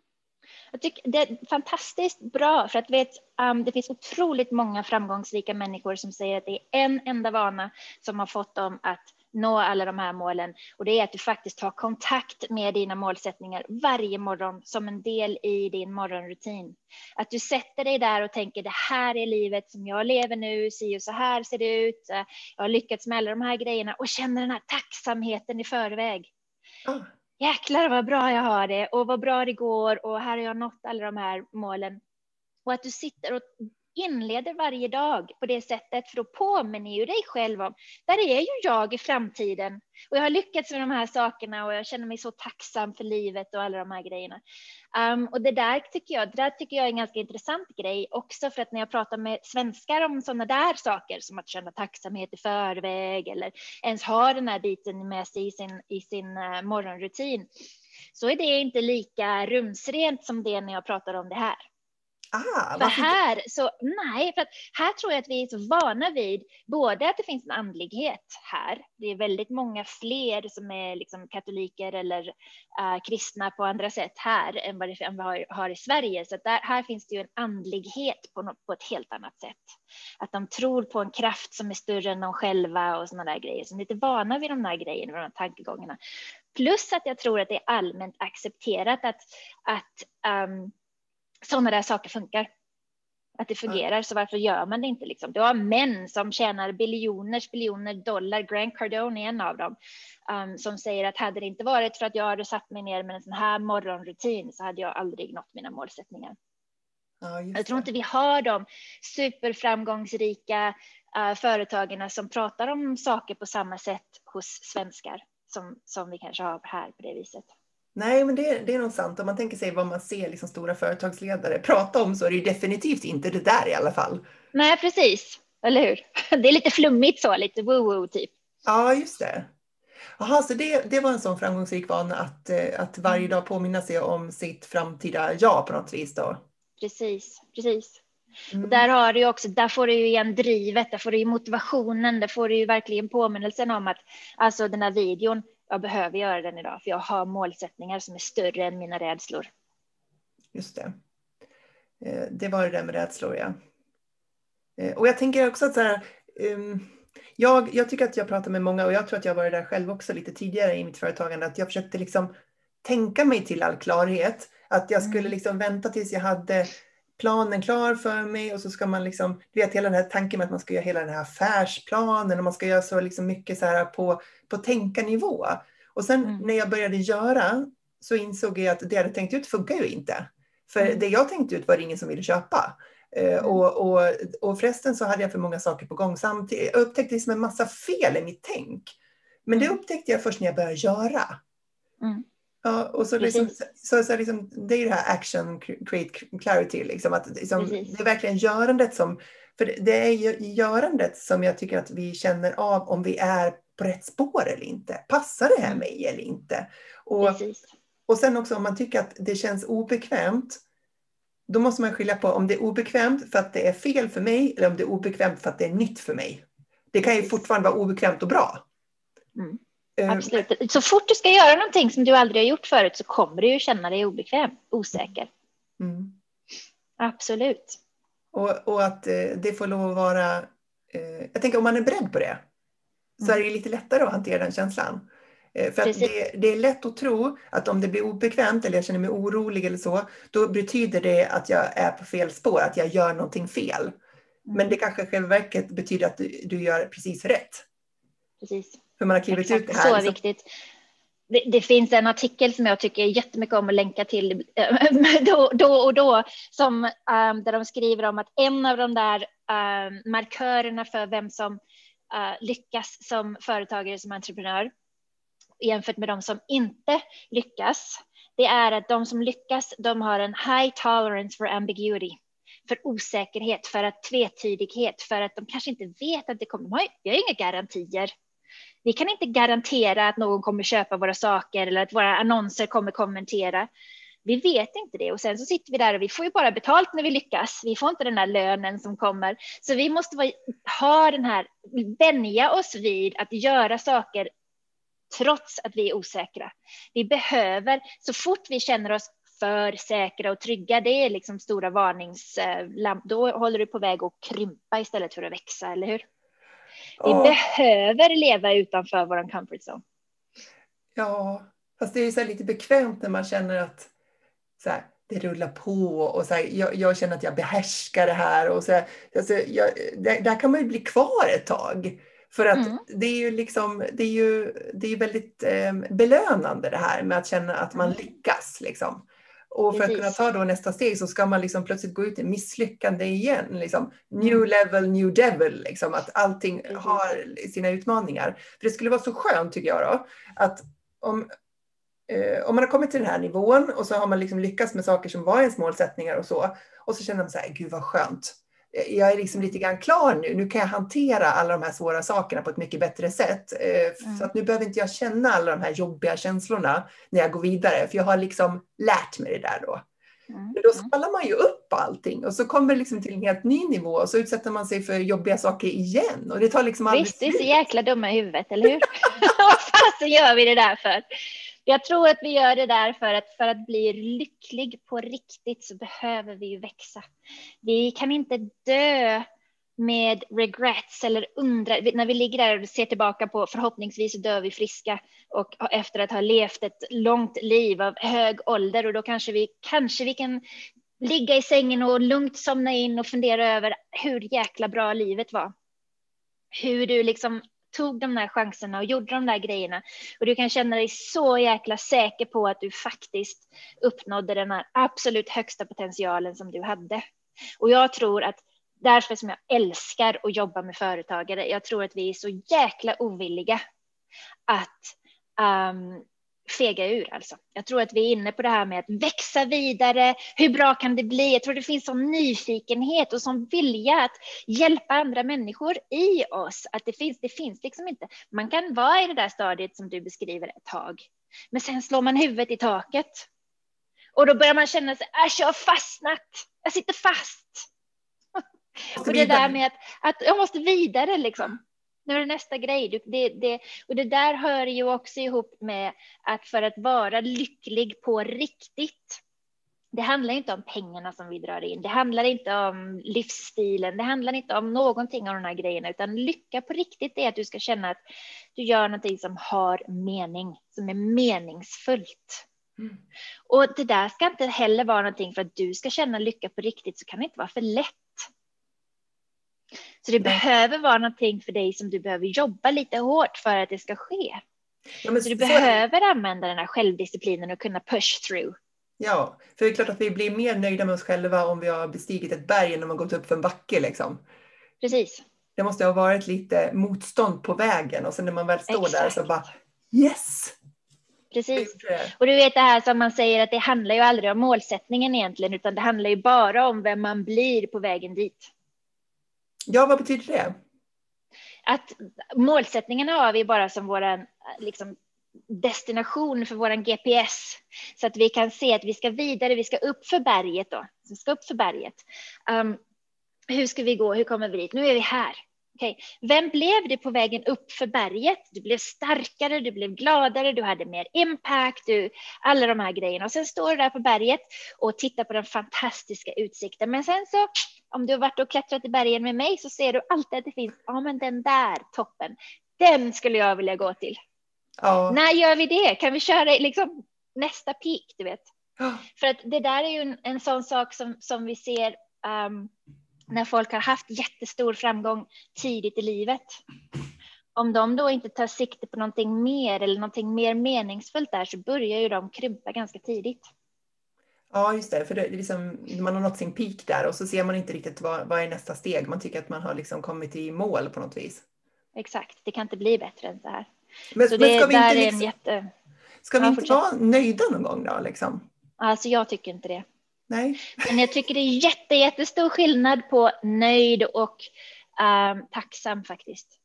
Jag tycker det är fantastiskt bra för att vet, um, det finns otroligt många framgångsrika människor som säger att det är en enda vana som har fått dem att nå alla de här målen. Och det är att du faktiskt tar kontakt med dina målsättningar varje morgon som en del i din morgonrutin. Att du sätter dig där och tänker det här är livet som jag lever nu, si och så här ser det ut. Jag har lyckats med alla de här grejerna och känner den här tacksamheten i förväg. Mm. Jäklar vad bra jag har det och vad bra det går och här har jag nått alla de här målen. Och att du sitter och inleder varje dag på det sättet, för då påminner ju dig själv om, där är ju jag i framtiden och jag har lyckats med de här sakerna och jag känner mig så tacksam för livet och alla de här grejerna. Um, och det där tycker jag, det där tycker jag är en ganska intressant grej också för att när jag pratar med svenskar om sådana där saker som att känna tacksamhet i förväg eller ens ha den här biten med sig i sin, i sin uh, morgonrutin så är det inte lika rumsrent som det när jag pratar om det här. Ah, för här, så, nej, för att här tror jag att vi är så vana vid både att det finns en andlighet här. Det är väldigt många fler som är liksom katoliker eller uh, kristna på andra sätt här än vad, det, än vad vi har, i Sverige. Så där, här finns det ju en andlighet på, något, på ett helt annat sätt. Att de tror på en kraft som är större än de själva och sådana där grejer. Så de är lite vana vid de där grejerna, de här tankegångarna. Plus att jag tror att det är allmänt accepterat att, att um, sådana där saker funkar. Att det fungerar, så varför gör man det inte? Liksom? Du har män som tjänar biljoners biljoner dollar, Grant Cardone är en av dem, um, som säger att hade det inte varit för att jag hade satt mig ner med en sån här morgonrutin så hade jag aldrig nått mina målsättningar. Ja, jag tror inte vi har de superframgångsrika uh, företagen som pratar om saker på samma sätt hos svenskar som, som vi kanske har här på det viset. Nej, men det, det är nog sant. Om man tänker sig vad man ser liksom stora företagsledare prata om så är det ju definitivt inte det där i alla fall. Nej, precis. Eller hur? Det är lite flummigt så, lite woo-woo typ. Ja, just det. Jaha, så det, det var en sån framgångsrik vana att, eh, att varje mm. dag påminna sig om sitt framtida ja på något vis då? Precis, precis. Mm. Och där har du också, där får du ju igen drivet, där får du ju motivationen, där får du ju verkligen påminnelsen om att alltså den här videon, jag behöver göra den idag, för jag har målsättningar som är större än mina rädslor. Just det. Eh, det var det där med rädslor, ja. Eh, och jag tänker också att så här, ehm, Jag, jag tycker att jag pratar med många och jag tror att jag varit där själv också lite tidigare i mitt företagande. Att jag försökte liksom tänka mig till all klarhet. Att jag skulle mm. liksom vänta tills jag hade planen klar för mig och så ska man liksom, du vet hela den här tanken med att man ska göra hela den här affärsplanen och man ska göra så liksom mycket så här på, på tänkarnivå. Och sen mm. när jag började göra så insåg jag att det jag hade tänkt ut funkar ju inte. För mm. det jag tänkte ut var det ingen som ville köpa. Eh, mm. Och, och, och förresten så hade jag för många saker på gång samtidigt. Jag upptäckte liksom en massa fel i mitt tänk. Men det mm. upptäckte jag först när jag började göra. Ja, och så, liksom, så, så liksom, det är det här action, create clarity. Liksom, att, liksom, det är verkligen görandet som... För det är ju görandet som jag tycker att vi känner av om vi är på rätt spår eller inte. Passar det här mm. mig eller inte? Och, och sen också om man tycker att det känns obekvämt. Då måste man skilja på om det är obekvämt för att det är fel för mig eller om det är obekvämt för att det är nytt för mig. Det kan ju fortfarande vara obekvämt och bra. Mm. Eh, Absolut. Så fort du ska göra någonting som du aldrig har gjort förut så kommer du ju känna dig obekväm, osäker. Mm. Absolut. Och, och att eh, det får lov att vara... Eh, jag tänker om man är beredd på det så mm. är det lite lättare att hantera den känslan. För att det, det, är lätt att tro att om det blir obekvämt eller jag känner mig orolig eller så, då betyder det att jag är på fel spår, att jag gör någonting fel. Mm. Men det kanske själva verket betyder att du, du gör precis rätt. Precis hur man har klivit ut det här. Så liksom. viktigt. Det, det, finns en artikel som jag tycker jättemycket om att länka till då, då och då, som, um, där de skriver om att en av de där um, markörerna för vem som uh, lyckas som företagare, som entreprenör, jämfört med de som inte lyckas, det är att de som lyckas, de har en high tolerance for ambiguity för osäkerhet, för att tvetydighet, för att de kanske inte vet att det kommer. De har, jag har inga garantier vi kan inte garantera att någon kommer köpa våra saker eller att våra annonser kommer kommentera. Vi vet inte det och sen så sitter vi där och vi får ju bara betalt när vi lyckas. Vi får inte den där lönen som kommer. Så vi måste ha den här, vänja oss vid att göra saker trots att vi är osäkra. Vi behöver, så fort vi känner oss för säkra och trygga, det är liksom stora varningslampor. Eh, då håller du på väg att krympa istället för att växa, eller hur? Vi oh. behöver leva utanför vår comfort zone. Ja, fast det är så lite bekvämt när man känner att så här, det rullar på och så här, jag, jag, känner att jag behärskar det här. Och så här, alltså, jag, där, där, kan man ju bli kvar ett tag. För att mm. det är ju liksom, det är ju det är väldigt eh, belönande det här med att känna att man mm. lyckas. Liksom. Och för Precis. att kunna ta då nästa steg så ska man liksom plötsligt gå ut i misslyckande igen. Liksom. New mm. level, new devil. Liksom, att allting Precis. har sina utmaningar. För det skulle vara så skönt tycker jag då, att om, eh, om man har kommit till den här nivån och så har man liksom lyckats med saker som var ens målsättningar och så. Och så känner man så här, gud vad skönt jag är liksom lite grann klar nu. Nu kan jag hantera alla de här svåra sakerna på ett mycket bättre sätt. Eh, mm. Så att nu behöver inte jag känna alla de här jobbiga känslorna när jag går vidare, för jag har liksom lärt mig det där då. Mm. Då skalar man ju upp allting och så kommer det liksom till en helt ny nivå och så utsätter man sig för jobbiga saker igen. Och det tar liksom Visst, vi är så jäkla dumma i huvudet, eller hur? Vad fasen gör vi det där för? Jag tror att vi gör det där för att för att bli lycklig på riktigt så behöver vi ju växa. Vi kan inte dö med regrets eller undra, när vi ligger där och ser tillbaka på förhoppningsvis så dör vi friska och efter att ha levt ett långt liv av hög ålder och då kanske vi, kanske vi kan ligga i sängen och lugnt somna in och fundera över hur jäkla bra livet var. Hur du liksom tog de där chanserna och gjorde de där grejerna. Och du kan känna dig så jäkla säker på att du faktiskt uppnådde den här absolut högsta potentialen som du hade. Och jag tror att därför som jag älskar att jobba med företagare, jag tror att vi är så jäkla ovilliga att um, fega ur alltså. Jag tror att vi är inne på det här med att växa vidare. Hur bra kan det bli? Jag tror det finns sån nyfikenhet och sån vilja att hjälpa andra människor i oss. Att det finns, det finns liksom inte. Man kan vara i det där stadiet som du beskriver ett tag, men sen slår man huvudet i taket. Och då börjar man känna sig, äsch, jag har fastnat. Jag sitter fast. Och det där med att, att jag måste vidare liksom nu är det nästa grej. Det, det, och det där hör ju också ihop med att för att vara lycklig på riktigt Det handlar inte om pengarna som vi drar in. Det handlar inte om livsstilen. Det handlar inte om någonting av de här grejerna, utan lycka på riktigt är att du ska känna att du gör någonting som har mening, som är meningsfullt. Mm. Och det där ska inte heller vara någonting för att du ska känna lycka på riktigt, så kan det inte vara för lätt. Så det behöver vara någonting för dig som du behöver jobba lite hårt för att det ska ske. Ja, så du så... behöver använda den här självdisciplinen och kunna push through. Ja, för det är klart att vi blir mer nöjda med oss själva om vi har bestigit ett berg än om man gått upp för en backe. Liksom. Precis. Det måste ha varit lite motstånd på vägen och sen när man väl står Exakt. där så bara yes! Precis. Och du vet det här som man säger att det handlar ju aldrig om målsättningen egentligen utan det handlar ju bara om vem man blir på vägen dit. Ja, vad betyder det? Att målsättningen har vi bara som vår liksom, destination för vår GPS så att vi kan se att vi ska vidare, vi ska upp för berget då. Vi ska upp för berget. Um, hur ska vi gå? Hur kommer vi dit? Nu är vi här. Okay. Vem blev du på vägen upp för berget? Du blev starkare, du blev gladare, du hade mer impact, du, alla de här grejerna. Och sen står du där på berget och tittar på den fantastiska utsikten. Men sen så, om du har varit och klättrat i bergen med mig så ser du alltid att det finns, ja men den där toppen, den skulle jag vilja gå till. Ja. När gör vi det? Kan vi köra liksom nästa peak, du vet? Ja. För att det där är ju en, en sån sak som, som vi ser um, när folk har haft jättestor framgång tidigt i livet. Om de då inte tar sikte på någonting mer eller någonting mer meningsfullt där så börjar ju de krympa ganska tidigt. Ja, just det. För det, liksom, man har nått sin peak där och så ser man inte riktigt vad, vad är nästa steg. Man tycker att man har liksom kommit i mål på något vis. Exakt, det kan inte bli bättre än så här. Men, så men ska det, vi inte, liksom, jätte... ska vi ja, inte vara nöjda någon gång då? Liksom? Alltså jag tycker inte det. Nej. Men jag tycker det är jätte, jättestor skillnad på nöjd och um, tacksam faktiskt.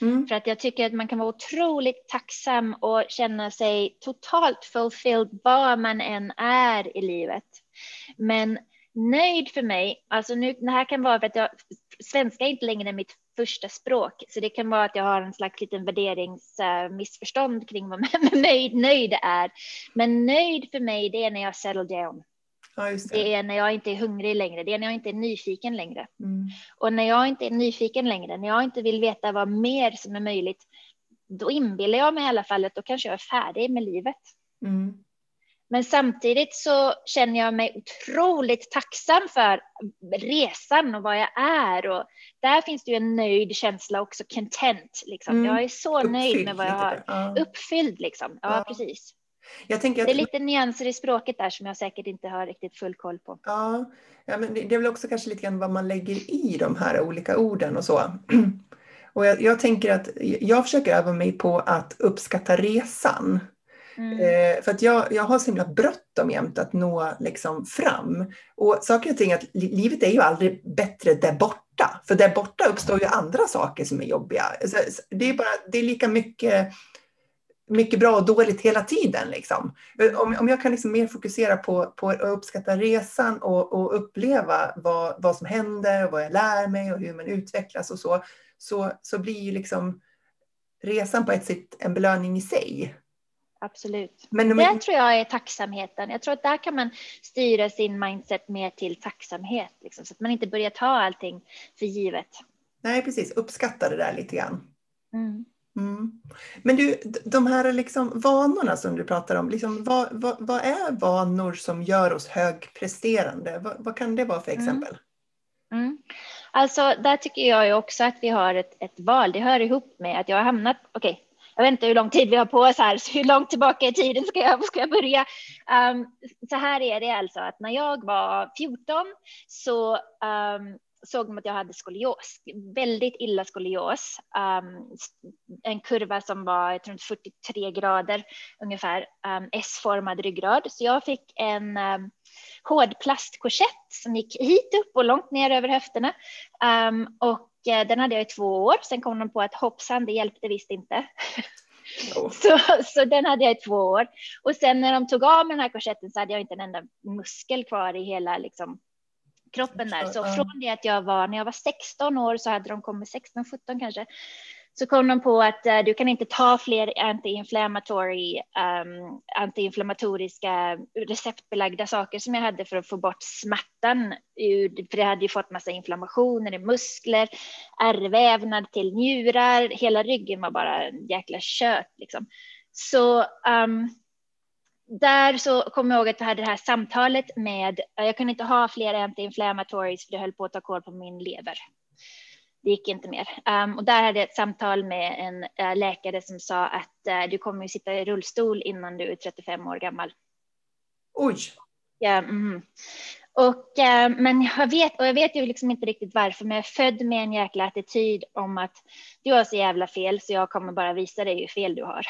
Mm. För att jag tycker att man kan vara otroligt tacksam och känna sig totalt fulfilled var man än är i livet. Men nöjd för mig, alltså nu, det här kan vara för att jag, svenska är inte längre mitt första språk, så det kan vara att jag har en slags liten värderingsmissförstånd uh, kring vad nöjd, nöjd är. Men nöjd för mig, det är när jag settle down. Ja, det. det. är när jag inte är hungrig längre, det är när jag inte är nyfiken längre. Mm. Och när jag inte är nyfiken längre, när jag inte vill veta vad mer som är möjligt, då inbillar jag mig i alla fall att då kanske jag är färdig med livet. Mm. Men samtidigt så känner jag mig otroligt tacksam för resan och vad jag är. Och där finns det ju en nöjd känsla också, content. Liksom. Mm. Jag är så Uppfylld nöjd med vad jag har. Ja. Uppfylld liksom. Ja, ja. precis. Jag tänker att... Det är lite nyanser i språket där som jag säkert inte har riktigt full koll på. Ja, ja men det är väl också kanske lite grann vad man lägger i de här olika orden och så. Och jag, jag tänker att jag försöker öva mig på att uppskatta resan. Mm. Eh, för att jag, jag har så himla bråttom jämt att nå liksom fram. Och saker och ting, att livet är ju aldrig bättre där borta. För där borta uppstår ju andra saker som är jobbiga. det, är bara, det är lika mycket mycket bra och dåligt hela tiden. Liksom. Om, om jag kan liksom mer fokusera på, på att uppskatta resan och, och uppleva vad, vad som händer, och vad jag lär mig och hur man utvecklas och så, så, så blir ju liksom resan på ett sätt en belöning i sig. Absolut. Men, men, det tror jag är tacksamheten. Jag tror att där kan man styra sin mindset mer till tacksamhet, liksom, så att man inte börjar ta allting för givet. Nej, precis. Uppskatta det där lite grann. Mm. Mm. Men du, de här liksom vanorna som du pratar om, liksom, vad, vad, vad är vanor som gör oss högpresterande? Vad, vad kan det vara för mm. exempel? Mm. Mm. Alltså, där tycker jag ju också att vi har ett, ett val. Det hör ihop med att jag har hamnat, okej, okay, jag vet inte hur lång tid vi har på oss här, så hur långt tillbaka i tiden ska jag, ska jag börja? Um, så här är det alltså att när jag var 14 så um, såg de att jag hade skolios, väldigt illa skolios. Um, en kurva som var runt 43 grader ungefär, um, S-formad ryggrad. Så jag fick en um, hård plastkorsett som gick hit upp och långt ner över höfterna. Um, och uh, den hade jag i två år. Sen kom de på att hoppsan, det hjälpte visst inte. Oh. Så, så den hade jag i två år. Och sen när de tog av mig den här korsetten så hade jag inte en enda muskel kvar i hela liksom, kroppen där. Så från det att jag var, när jag var 16 år så hade de kommit 16, 17 kanske, så kom de på att uh, du kan inte ta fler anti-inflammatory, um, antiinflammatoriska receptbelagda saker som jag hade för att få bort smärtan. För det hade ju fått massa inflammationer i muskler, ärrvävnad till njurar, hela ryggen var bara en jäkla kött liksom. Så um, där så kommer jag ihåg att jag hade det här samtalet med, jag kunde inte ha fler anti-inflammatories för det höll på att ta kål på min lever. Det gick inte mer. Um, och där hade jag ett samtal med en uh, läkare som sa att uh, du kommer att sitta i rullstol innan du är 35 år gammal. Oj! Ja, mm. Och, uh, men jag vet, och jag vet ju liksom inte riktigt varför, men jag är född med en jäkla attityd om att du har så jävla fel så jag kommer bara visa dig hur fel du har.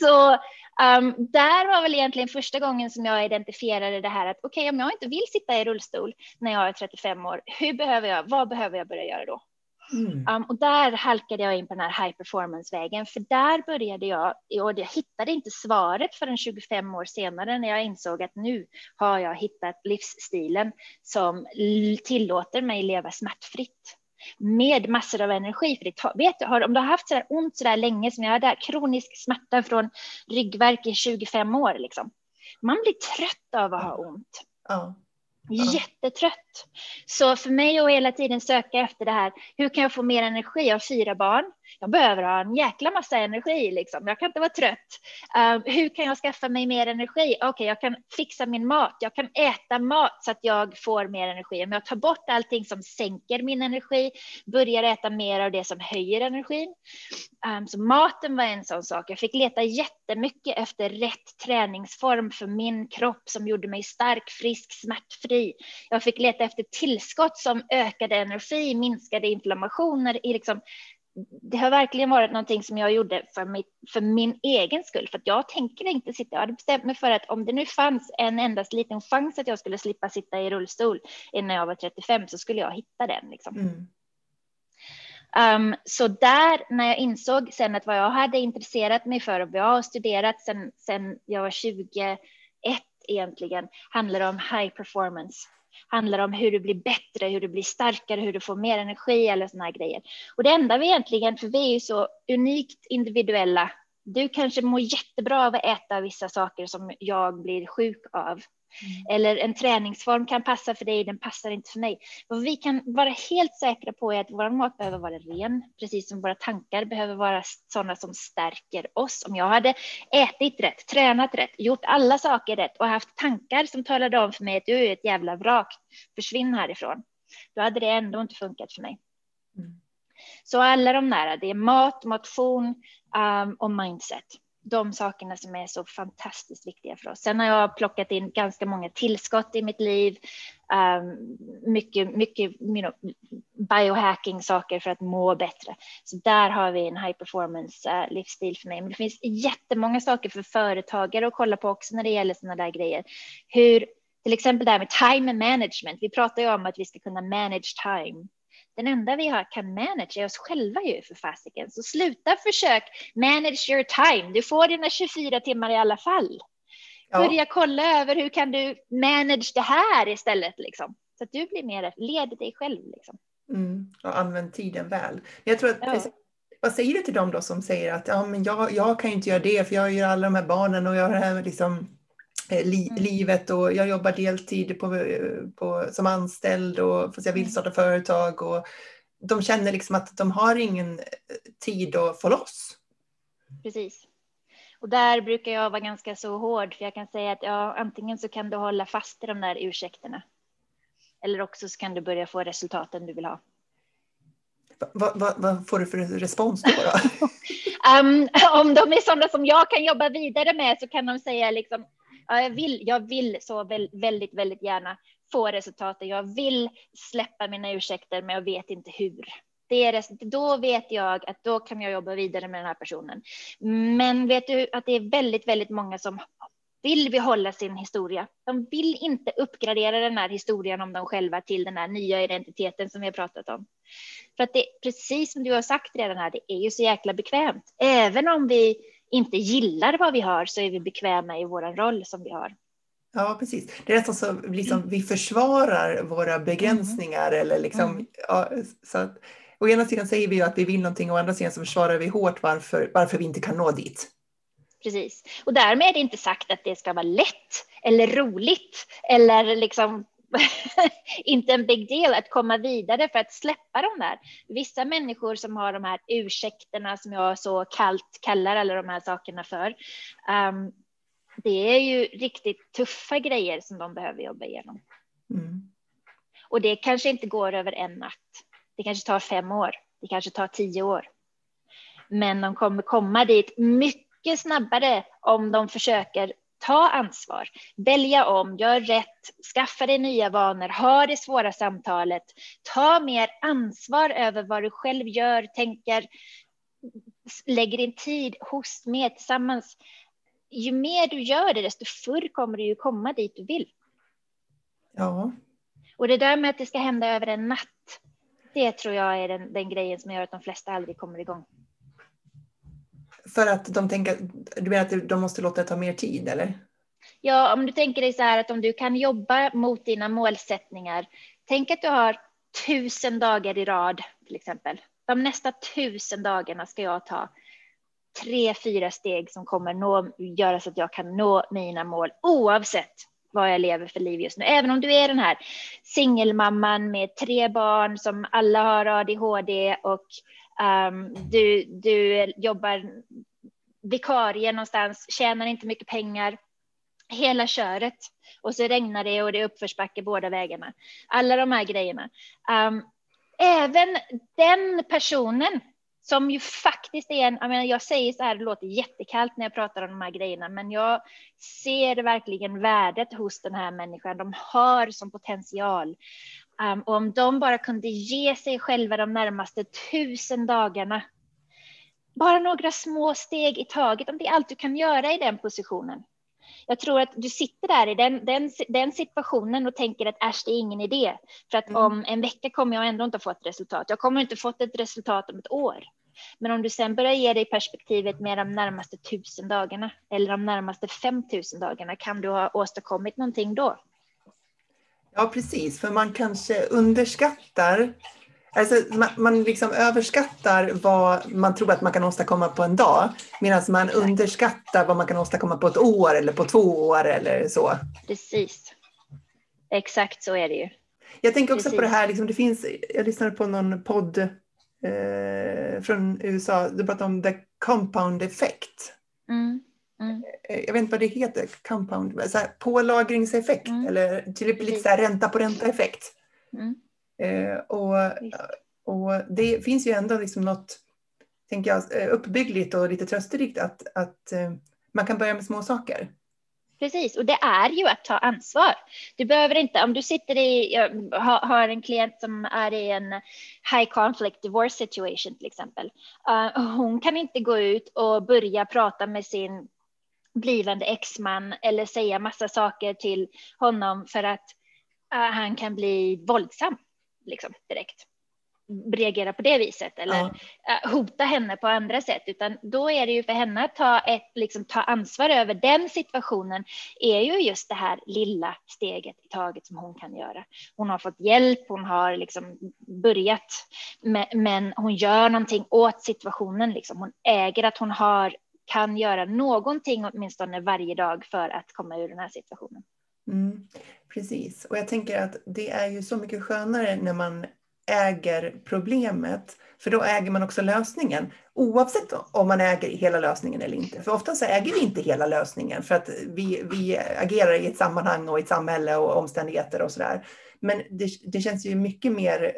så um, där var väl egentligen första gången som jag identifierade det här att okej, okay, om jag inte vill sitta i rullstol när jag är 35 år, hur behöver jag, vad behöver jag börja göra då? Mm. Um, och där halkade jag in på den här high performance-vägen, för där började jag, och jag hittade inte svaret förrän 25 år senare när jag insåg att nu har jag hittat livsstilen som tillåter mig leva smärtfritt med massor av energi. För det vet du, om du har haft så ont så där länge som jag hade, kronisk smärta från ryggverk i 25 år, liksom. man blir trött av att ha ont. Ja. Jättetrött. Så för mig att hela tiden söka efter det här, hur kan jag få mer energi? Jag har fyra barn. Jag behöver ha en jäkla massa energi, liksom. jag kan inte vara trött. Uh, hur kan jag skaffa mig mer energi? Okej, okay, jag kan fixa min mat. Jag kan äta mat så att jag får mer energi. Om jag tar bort allting som sänker min energi, börjar äta mer av det som höjer energin. Um, så maten var en sån sak. Jag fick leta jättemycket efter rätt träningsform för min kropp som gjorde mig stark, frisk, smärtfri. Jag fick leta efter tillskott som ökade energi, minskade inflammationer i liksom det har verkligen varit någonting som jag gjorde för, mitt, för min egen skull, för att jag tänker inte sitta. Jag hade bestämt mig för att om det nu fanns en endast liten chans att jag skulle slippa sitta i rullstol innan jag var 35 så skulle jag hitta den. Liksom. Mm. Um, så där, när jag insåg sen att vad jag hade intresserat mig för och vad jag har studerat sen, sen jag var 21 egentligen, handlar om high performance handlar om hur du blir bättre, hur du blir starkare, hur du får mer energi eller såna här grejer. Och det enda vi egentligen, för vi är ju så unikt individuella. Du kanske mår jättebra av att äta vissa saker som jag blir sjuk av. Mm. Eller en träningsform kan passa för dig, den passar inte för mig. Vad vi kan vara helt säkra på är att vår mat behöver vara ren, precis som våra tankar behöver vara sådana som stärker oss. Om jag hade ätit rätt, tränat rätt, gjort alla saker rätt och haft tankar som talade om för mig att du är ett jävla vrak, försvinn härifrån. Då hade det ändå inte funkat för mig. Mm. Så alla de där, det är mat, motion um, och mindset de sakerna som är så fantastiskt viktiga för oss. Sen har jag plockat in ganska många tillskott i mitt liv. Um, mycket, mycket you know, biohacking saker för att må bättre. Så där har vi en high performance uh, livsstil för mig. Men det finns jättemånga saker för företagare att kolla på också när det gäller sådana där grejer. Hur till exempel det här med time management. Vi pratar ju om att vi ska kunna manage time den enda vi har, kan manage är oss själva ju för fasiken. Så sluta försök manage your time. Du får dina 24 timmar i alla fall. Ja. Börja kolla över hur kan du manage det här istället liksom. Så att du blir mer, led dig själv liksom. Mm, och använd tiden väl. Jag tror att, ja. Vad säger du till dem då som säger att ja, men jag, jag kan ju inte göra det för jag gör alla de här barnen och jag har det här liksom li, mm. livet och jag jobbar deltid på, på, som anställd och fast jag vill mm. starta företag och de känner liksom att de har ingen eh, tid att få loss. Precis. Och där brukar jag vara ganska så hård för jag kan säga att ja, antingen så kan du hålla fast i de där ursäkterna eller också så kan du börja få resultaten du vill ha. Vad, vad, vad får du för respons då? då? um, om de är sådana som jag kan jobba vidare med så kan de säga liksom jag vill, jag vill så väldigt, väldigt gärna få resultatet. Jag vill släppa mina ursäkter, men jag vet inte hur. Det är, då vet jag att då kan jag jobba vidare med den här personen. Men vet du att det är väldigt, väldigt många som vill behålla sin historia. De vill inte uppgradera den här historien om dem själva till den här nya identiteten som vi har pratat om. För att det precis som du har sagt redan här, det är ju så jäkla bekvämt. Även om vi inte gillar vad vi har så är vi bekväma i vår roll som vi har. Ja, precis. Det är nästan så liksom, vi försvarar våra begränsningar mm. eller liksom, mm. ja, så att, Å ena sidan säger vi ju att vi vill någonting, å andra sidan så försvarar vi hårt varför, varför vi inte kan nå dit. Precis. Och därmed är det inte sagt att det ska vara lätt eller roligt eller liksom inte en big deal att komma vidare för att släppa de där. Vissa människor som har de här ursäkterna som jag så kallt kallar alla de här sakerna för. Um, det är ju riktigt tuffa grejer som de behöver jobba igenom. Mm. Och det kanske inte går över en natt. Det kanske tar fem år. Det kanske tar tio år. Men de kommer komma dit mycket snabbare om de försöker ta ansvar, välja om, gör rätt, skaffa dig nya vanor, ha det svåra samtalet, ta mer ansvar över vad du själv gör, tänker, lägger din tid hos med tillsammans. Ju mer du gör det, desto förr kommer du ju komma dit du vill. Ja. Och det där med att det ska hända över en natt, det tror jag är den, den grejen som gör att de flesta aldrig kommer igång. För att de tänker, du menar att de måste låta det ta mer tid eller? Ja, om du tänker dig så här att om du kan jobba mot dina målsättningar. Tänk att du har tusen dagar i rad till exempel. De nästa tusen dagarna ska jag ta tre, fyra steg som kommer nå, göra så att jag kan nå mina mål oavsett vad jag lever för liv just nu. Även om du är den här singelmamman med tre barn som alla har ADHD och um, du, du jobbar vikarie någonstans, tjänar inte mycket pengar. Hela köret. Och så regnar det och det är uppförsbacke båda vägarna. Alla de här grejerna. Um, även den personen som ju faktiskt är en, jag, menar, jag säger så här, det låter jättekallt när jag pratar om de här grejerna, men jag ser verkligen värdet hos den här människan. De har som potential. Um, och om de bara kunde ge sig själva de närmaste tusen dagarna, bara några små steg i taget, om det är allt du kan göra i den positionen. Jag tror att du sitter där i den, den, den situationen och tänker att äsch, det är ingen idé. För att mm. om en vecka kommer jag ändå inte få ett resultat. Jag kommer inte få ett resultat om ett år. Men om du sen börjar ge dig perspektivet med de närmaste tusen dagarna eller de närmaste 5000 dagarna, kan du ha åstadkommit någonting då? Ja, precis, för man kanske underskattar Alltså, man, man liksom överskattar vad man tror att man kan åstadkomma på en dag medan man underskattar vad man kan åstadkomma på ett år eller på två år eller så. Precis. Exakt så är det ju. Jag tänker också Precis. på det här, liksom, det finns, jag lyssnade på någon podd eh, från USA, du pratade om the compound effect. Mm. Mm. Eh, jag vet inte vad det heter, compound, så här, pålagringseffekt mm. eller typ lite så här ränta på ränta effekt. Mm. Eh, och, och det finns ju ändå liksom något, tänker jag, eh, uppbyggligt och lite trösterikt att, att eh, man kan börja med små saker. Precis, och det är ju att ta ansvar. Du behöver inte, om du sitter i, jag har en klient som är i en high conflict divorce situation till exempel. Uh, hon kan inte gå ut och börja prata med sin blivande exman eller säga massa saker till honom för att uh, han kan bli våldsam liksom, direkt reagera på det viset eller. Eh, hota henne på andra sätt, utan då är det ju för henne att ta, ett, liksom, ta ansvar över den situationen är ju just det här lilla steget i taget som hon kan göra. Hon har fått hjälp, hon har liksom börjat, men hon gör någonting åt situationen. Liksom. Hon äger att hon har, kan göra någonting åtminstone varje dag för att komma ur den här situationen. Mm, precis, och jag tänker att det är ju så mycket skönare när man äger problemet, för då äger man också lösningen. Oavsett om man äger hela lösningen eller inte. För ofta så äger vi inte hela lösningen för att vi, vi agerar i ett sammanhang och i ett samhälle och omständigheter och sådär. Men det, det, känns ju mycket mer,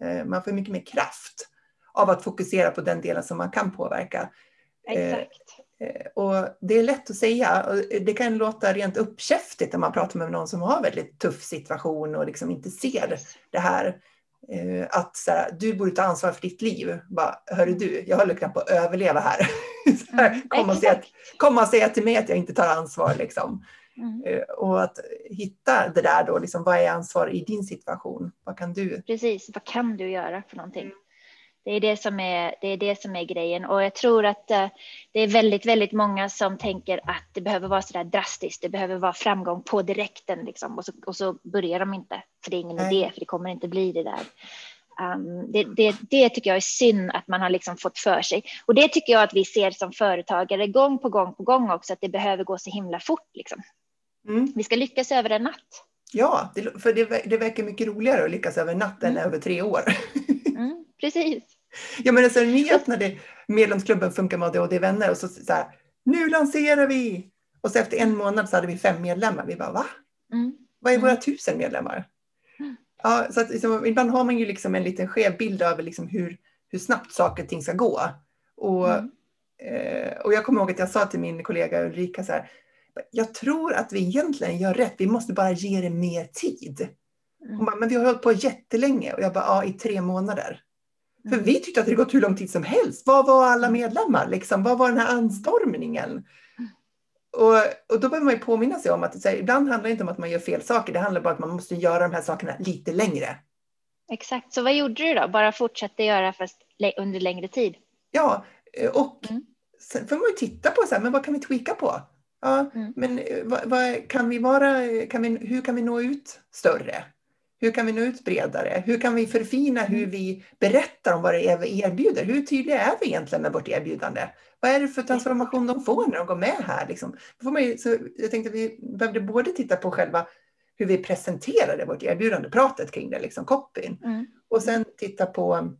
eh, eh, man får mycket mer kraft av att fokusera på den delen som man kan påverka. Exakt. Eh, och det är lätt att säga, och det kan låta rent uppkäftigt när man pratar med någon som har en väldigt tuff situation och liksom inte ser det här. Eh, att här, du borde ta ansvar för ditt liv. Bara, Hörru du, jag håller knappt på att överleva här. här mm, kom, och säga, kom och säga till mig att jag inte tar ansvar. Liksom. Mm. Eh, och att hitta det där då, liksom, vad är ansvar i din situation? Vad kan du? Precis, vad kan du göra för någonting? Det är det som är, det är, det som är grejen och jag tror att uh, det är väldigt, väldigt många som tänker att det behöver vara så där drastiskt. Det behöver vara framgång på direkten liksom och så, och så börjar de inte för det är ingen Nej. idé för det kommer inte bli det där. Um, det, det, det, tycker jag är synd att man har liksom fått för sig. Och det tycker jag att vi ser som företagare gång på gång på gång också, att det behöver gå så himla fort. Liksom. Mm. Vi ska lyckas över en natt. Ja, det, för det, det verkar mycket roligare att lyckas över natten mm. än över tre år. Mm, precis. Ja, men alltså, ni öppnade medlemsklubben Funka med ADHD vänner och så, så här, nu lanserar vi! Och så efter en månad så hade vi fem medlemmar. Vi bara, va? Mm. Vad är våra mm. tusen medlemmar? Mm. Ja, så att, liksom, ibland har man ju liksom en liten skev bild över liksom hur, hur snabbt saker och ting ska gå. Och, mm. eh, och jag kommer ihåg att jag sa till min kollega Ulrika så här, jag tror att vi egentligen gör rätt, vi måste bara ge det mer tid. Hon bara, men vi har hållit på jättelänge och jag bara, ja i tre månader. För vi tyckte att det gått hur lång tid som helst. Var var alla medlemmar? Liksom? Vad var den här anstormningen? Och, och då behöver man ju påminna sig om att här, ibland handlar det inte om att man gör fel saker. Det handlar bara om att man måste göra de här sakerna lite längre. Exakt, så vad gjorde du då? Bara fortsatte göra fast under längre tid? Ja, och mm. sen får man ju titta på så här, men vad kan vi tweaka på? Ja, mm. men eh, vad, vad, kan vi vara, kan vi, hur kan vi nå ut större? Hur kan vi nå ut bredare? Hur kan vi förfina hur mm. vi berättar om vad det är vi erbjuder? Hur tydliga är vi egentligen med vårt erbjudande? Vad är det för transformation de får när de går med här? Liksom? ju, så jag tänkte att vi behövde både titta på själva hur vi presenterade vårt erbjudande, pratet kring det, liksom copyn. Mm. Och sen titta på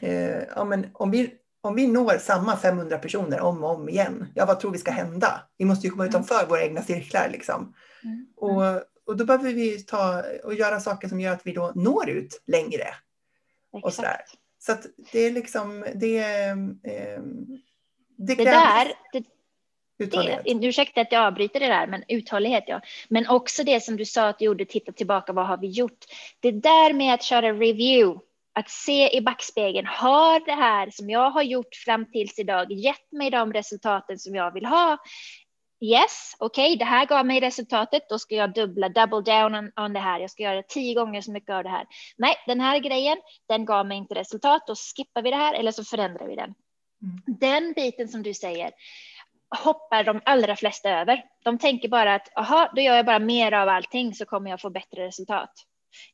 eh, ja, men om, vi, om vi når samma 500 personer om och om igen, ja vad tror vi ska hända? Vi måste ju komma mm. utanför våra egna cirklar. Liksom. Mm. Och, och då behöver vi ta och göra saker som gör att vi då når ut längre. Exakt. Och sådär. Så att det är liksom, det, eh, det, det där, det, det, ursäkta att jag avbryter det där, men uthållighet ja. Men också det som du sa att du gjorde, titta tillbaka, vad har vi gjort? Det där med att köra review, att se i backspegeln, har det här som jag har gjort fram tills idag gett mig de resultaten som jag vill ha? Yes, okej, okay, det här gav mig resultatet. Då ska jag dubbla, double down on, on det här. Jag ska göra tio gånger så mycket av det här. Nej, den här grejen, den gav mig inte resultat. Då skippar vi det här eller så förändrar vi den. Mm. Den biten som du säger hoppar de allra flesta över. De tänker bara att aha, då gör jag bara mer av allting så kommer jag få bättre resultat.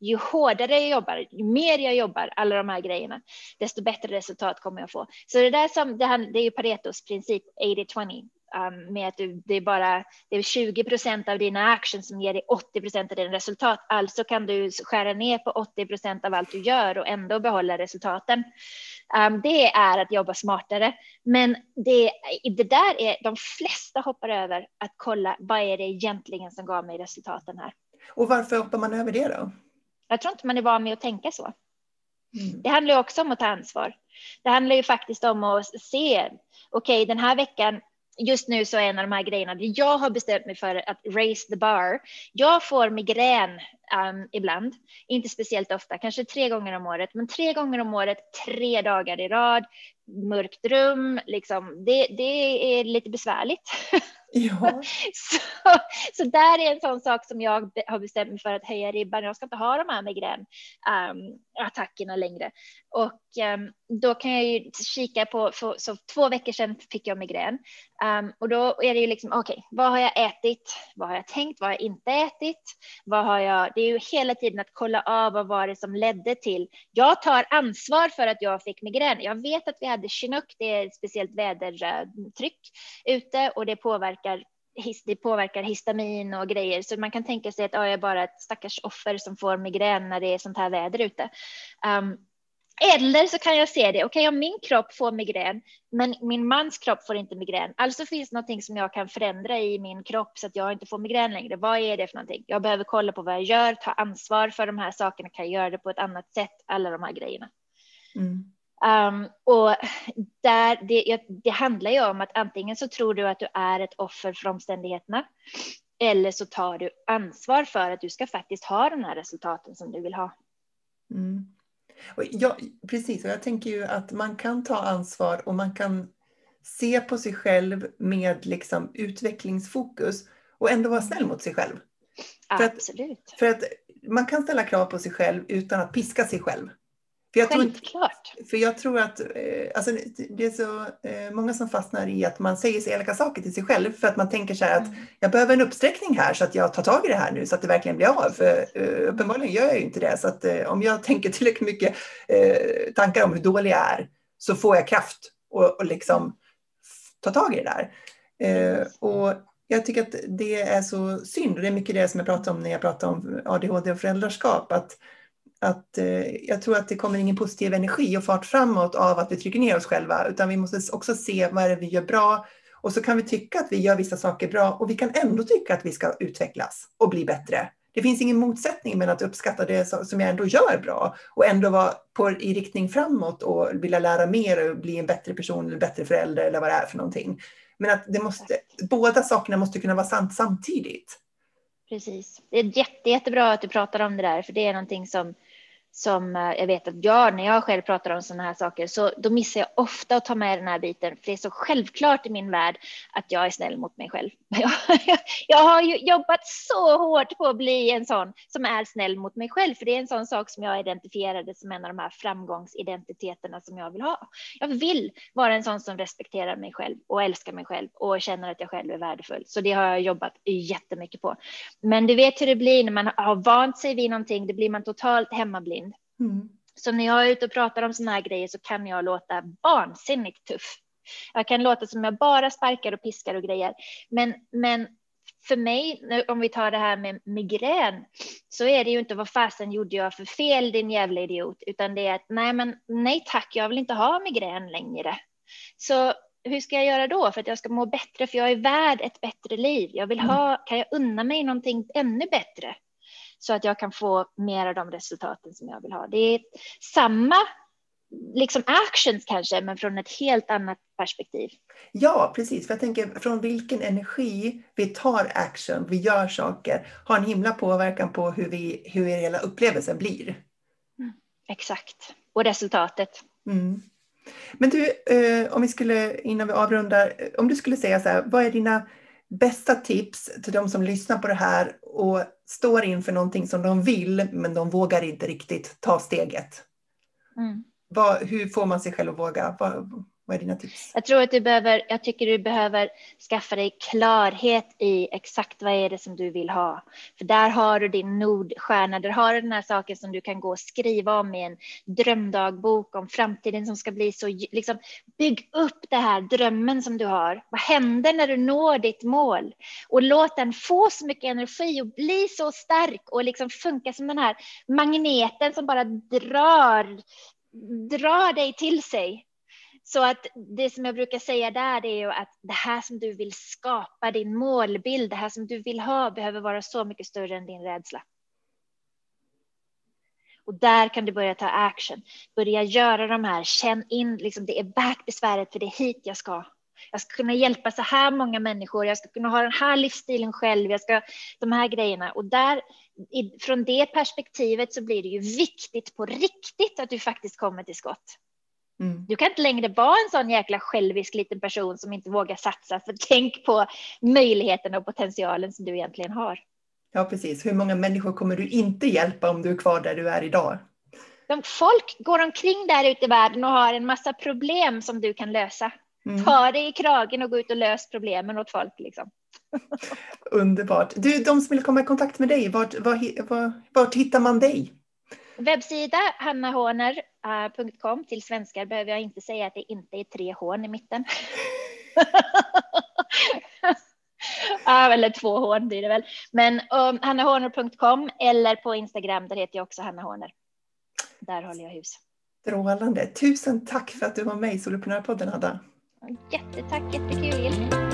Ju hårdare jag jobbar, ju mer jag jobbar, alla de här grejerna, desto bättre resultat kommer jag få. Så det där som, det, här, det är ju Paretos princip 80-20. Um, med att du, det är bara det är 20 procent av dina actions som ger dig 80 procent av dina resultat. Alltså kan du skära ner på 80 procent av allt du gör och ändå behålla resultaten. Um, det är att jobba smartare. Men det, det där är de flesta hoppar över att kolla vad är det egentligen som gav mig resultaten här. Och varför hoppar man över det då? Jag tror inte man är van med att tänka så. Mm. Det handlar ju också om att ta ansvar. Det handlar ju faktiskt om att se, okej okay, den här veckan just nu så är en av de här grejerna, jag har bestämt mig för att raise the bar. Jag får migrän um, ibland, inte speciellt ofta, kanske tre gånger om året, men tre gånger om året, tre dagar i rad, mörkt rum, liksom, det, det är lite besvärligt. Ja. så, så där är en sån sak som jag har bestämt mig för att höja ribban. Jag ska inte ha de här migränattackerna ehm, um, längre. Och um, då kan jag ju kika på, för, så två veckor sedan fick jag migrän. Um, och då är det ju liksom, okej, okay, vad har jag ätit? Vad har jag tänkt? Vad har jag inte ätit? Vad har jag? Det är ju hela tiden att kolla av vad var det som ledde till. Jag tar ansvar för att jag fick migrän. Jag vet att vi hade chinook, det är ett speciellt vädertryck ute och det påverkar det påverkar histamin och grejer, så man kan tänka sig att jag är bara ett stackars offer som får migrän när det är sånt här väder ute. Um, eller så kan jag se det, okej okay, om min kropp får migrän, men min mans kropp får inte migrän, alltså finns det någonting som jag kan förändra i min kropp så att jag inte får migrän längre. Vad är det för någonting? Jag behöver kolla på vad jag gör, ta ansvar för de här sakerna, kan jag göra det på ett annat sätt, alla de här grejerna. Mm. Um, och där, det, det handlar ju om att antingen så tror du att du är ett offer för omständigheterna, eller så tar du ansvar för att du ska faktiskt ha de här resultaten som du vill ha. Mm. Och jag, precis, och jag tänker ju att man kan ta ansvar och man kan se på sig själv med liksom utvecklingsfokus och ändå vara snäll mot sig själv. Absolut. För att, för att man kan ställa krav på sig själv utan att piska sig själv. För jag Självklart. Tror, för jag tror att eh, alltså, det är så eh, många som fastnar i att man säger så elaka saker till sig själv för att man tänker så här att mm. jag behöver en uppsträckning här så att jag tar tag i det här nu så att det verkligen blir av. För eh, uppenbarligen gör jag ju inte det så att om jag tänker tillräckligt mycket tankar om hur dålig jag är så får jag kraft och, och liksom ta tag i det där. Och jag tycker att det är så synd och det är mycket det som jag pratar om när jag pratar om ADHD och föräldraskap. Att, att eh, jag tror att det kommer ingen positiv energi och fart framåt av att vi trycker ner oss själva utan vi måste också se vad är det vi gör bra och så kan vi tycka att vi gör vissa saker bra och vi kan ändå tycka att vi ska utvecklas och bli bättre. Det finns ingen motsättning mellan att uppskatta det som jag ändå gör bra och ändå vara på, i riktning framåt och vilja lära mer och bli en bättre person eller bättre förälder eller vad det är för någonting. Men att det måste, båda sakerna måste kunna vara sant samtidigt. Precis. Det är jätte, jättebra att du pratar om det där, för det är någonting som som eh, jag vet att jag, när jag själv pratar om sådana här saker, så då missar jag ofta att ta med den här biten, för det är så självklart i min värld att jag är snäll mot mig själv. Jag, jag har ju jobbat så hårt på att bli en sån som är snäll mot mig själv, för det är en sån sak som jag identifierade som en av de här framgångsidentiteterna som jag vill ha. Jag vill vara en sån som respekterar mig själv och älskar mig själv och känner att jag själv är värdefull. Så det har jag jobbat jättemycket på. Men du vet hur det blir när man har vant sig vid någonting, det blir man totalt hemmablind Mm. Så när jag är ute och pratar om sådana här grejer så kan jag låta vansinnigt tuff. Jag kan låta som jag bara sparkar och piskar och grejer. Men, men för mig, om vi tar det här med migrän, så är det ju inte vad fasen gjorde jag för fel din jävla idiot, utan det är att nej, men nej tack, jag vill inte ha migrän längre. Så hur ska jag göra då för att jag ska må bättre? För jag är värd ett bättre liv. Jag vill ha, kan jag unna mig någonting ännu bättre? Så att jag kan få mer av de resultaten som jag vill ha. Det är samma liksom actions kanske, men från ett helt annat perspektiv. Ja, precis. För jag tänker från vilken energi vi tar action, vi gör saker, har en himla påverkan på hur, vi, hur hela upplevelsen blir. Mm, exakt. Och resultatet. Mm. Men du, eh, om vi skulle, innan vi avrundar, om du skulle säga så här, vad är dina bästa tips till de som lyssnar på det här och står inför någonting som de vill, men de vågar inte riktigt ta steget. Mm. Vad, hur får man sig själv att våga? Vad, vad är dina tips? Jag tror att du behöver, jag tycker du behöver skaffa dig klarhet i exakt vad är det som du vill ha. För där har du din nordstjärna, där har du den här saken som du kan gå och skriva om i en drömdagbok om framtiden som ska bli så, liksom bygg upp det här drömmen som du har. Vad händer när du når ditt mål? Och låt den få så mycket energi och bli så stark och liksom funka som den här magneten som bara drar drar dig till sig så att det som jag brukar säga där är ju att det här som du vill skapa, din målbild, det här som du vill ha behöver vara så mycket större än din rädsla. Och där kan du börja ta action, börja göra de här, känn in, liksom, det är värt besväret för det är hit jag ska. Jag ska kunna hjälpa så här många människor, jag ska kunna ha den här livsstilen själv, jag ska, de här grejerna. Och där, från det perspektivet så blir det ju viktigt på riktigt att du faktiskt kommer till skott. Mm. Du kan inte längre vara en sån jäkla självisk liten person som inte vågar satsa. För tänk på möjligheten och potentialen som du egentligen har. Ja, precis. Hur många människor kommer du inte hjälpa om du är kvar där du är idag? De, folk går omkring där ute i världen och har en massa problem som du kan lösa. Mm. Ta dig i kragen och gå ut och lös problemen åt folk. Liksom. Underbart. Du, de som vill komma i kontakt med dig, vart, vart, vart, vart hittar man dig? Webbsida hannahorner.com. Till svenskar behöver jag inte säga att det inte är tre hån i mitten. ja, eller två hån blir det väl. Men um, hannahorner.com eller på Instagram, där heter jag också Hanna Horner. Där håller jag hus. Strålande. Tusen tack för att du var med i Soloprenörpodden, Ada. Jättetack, jättekul.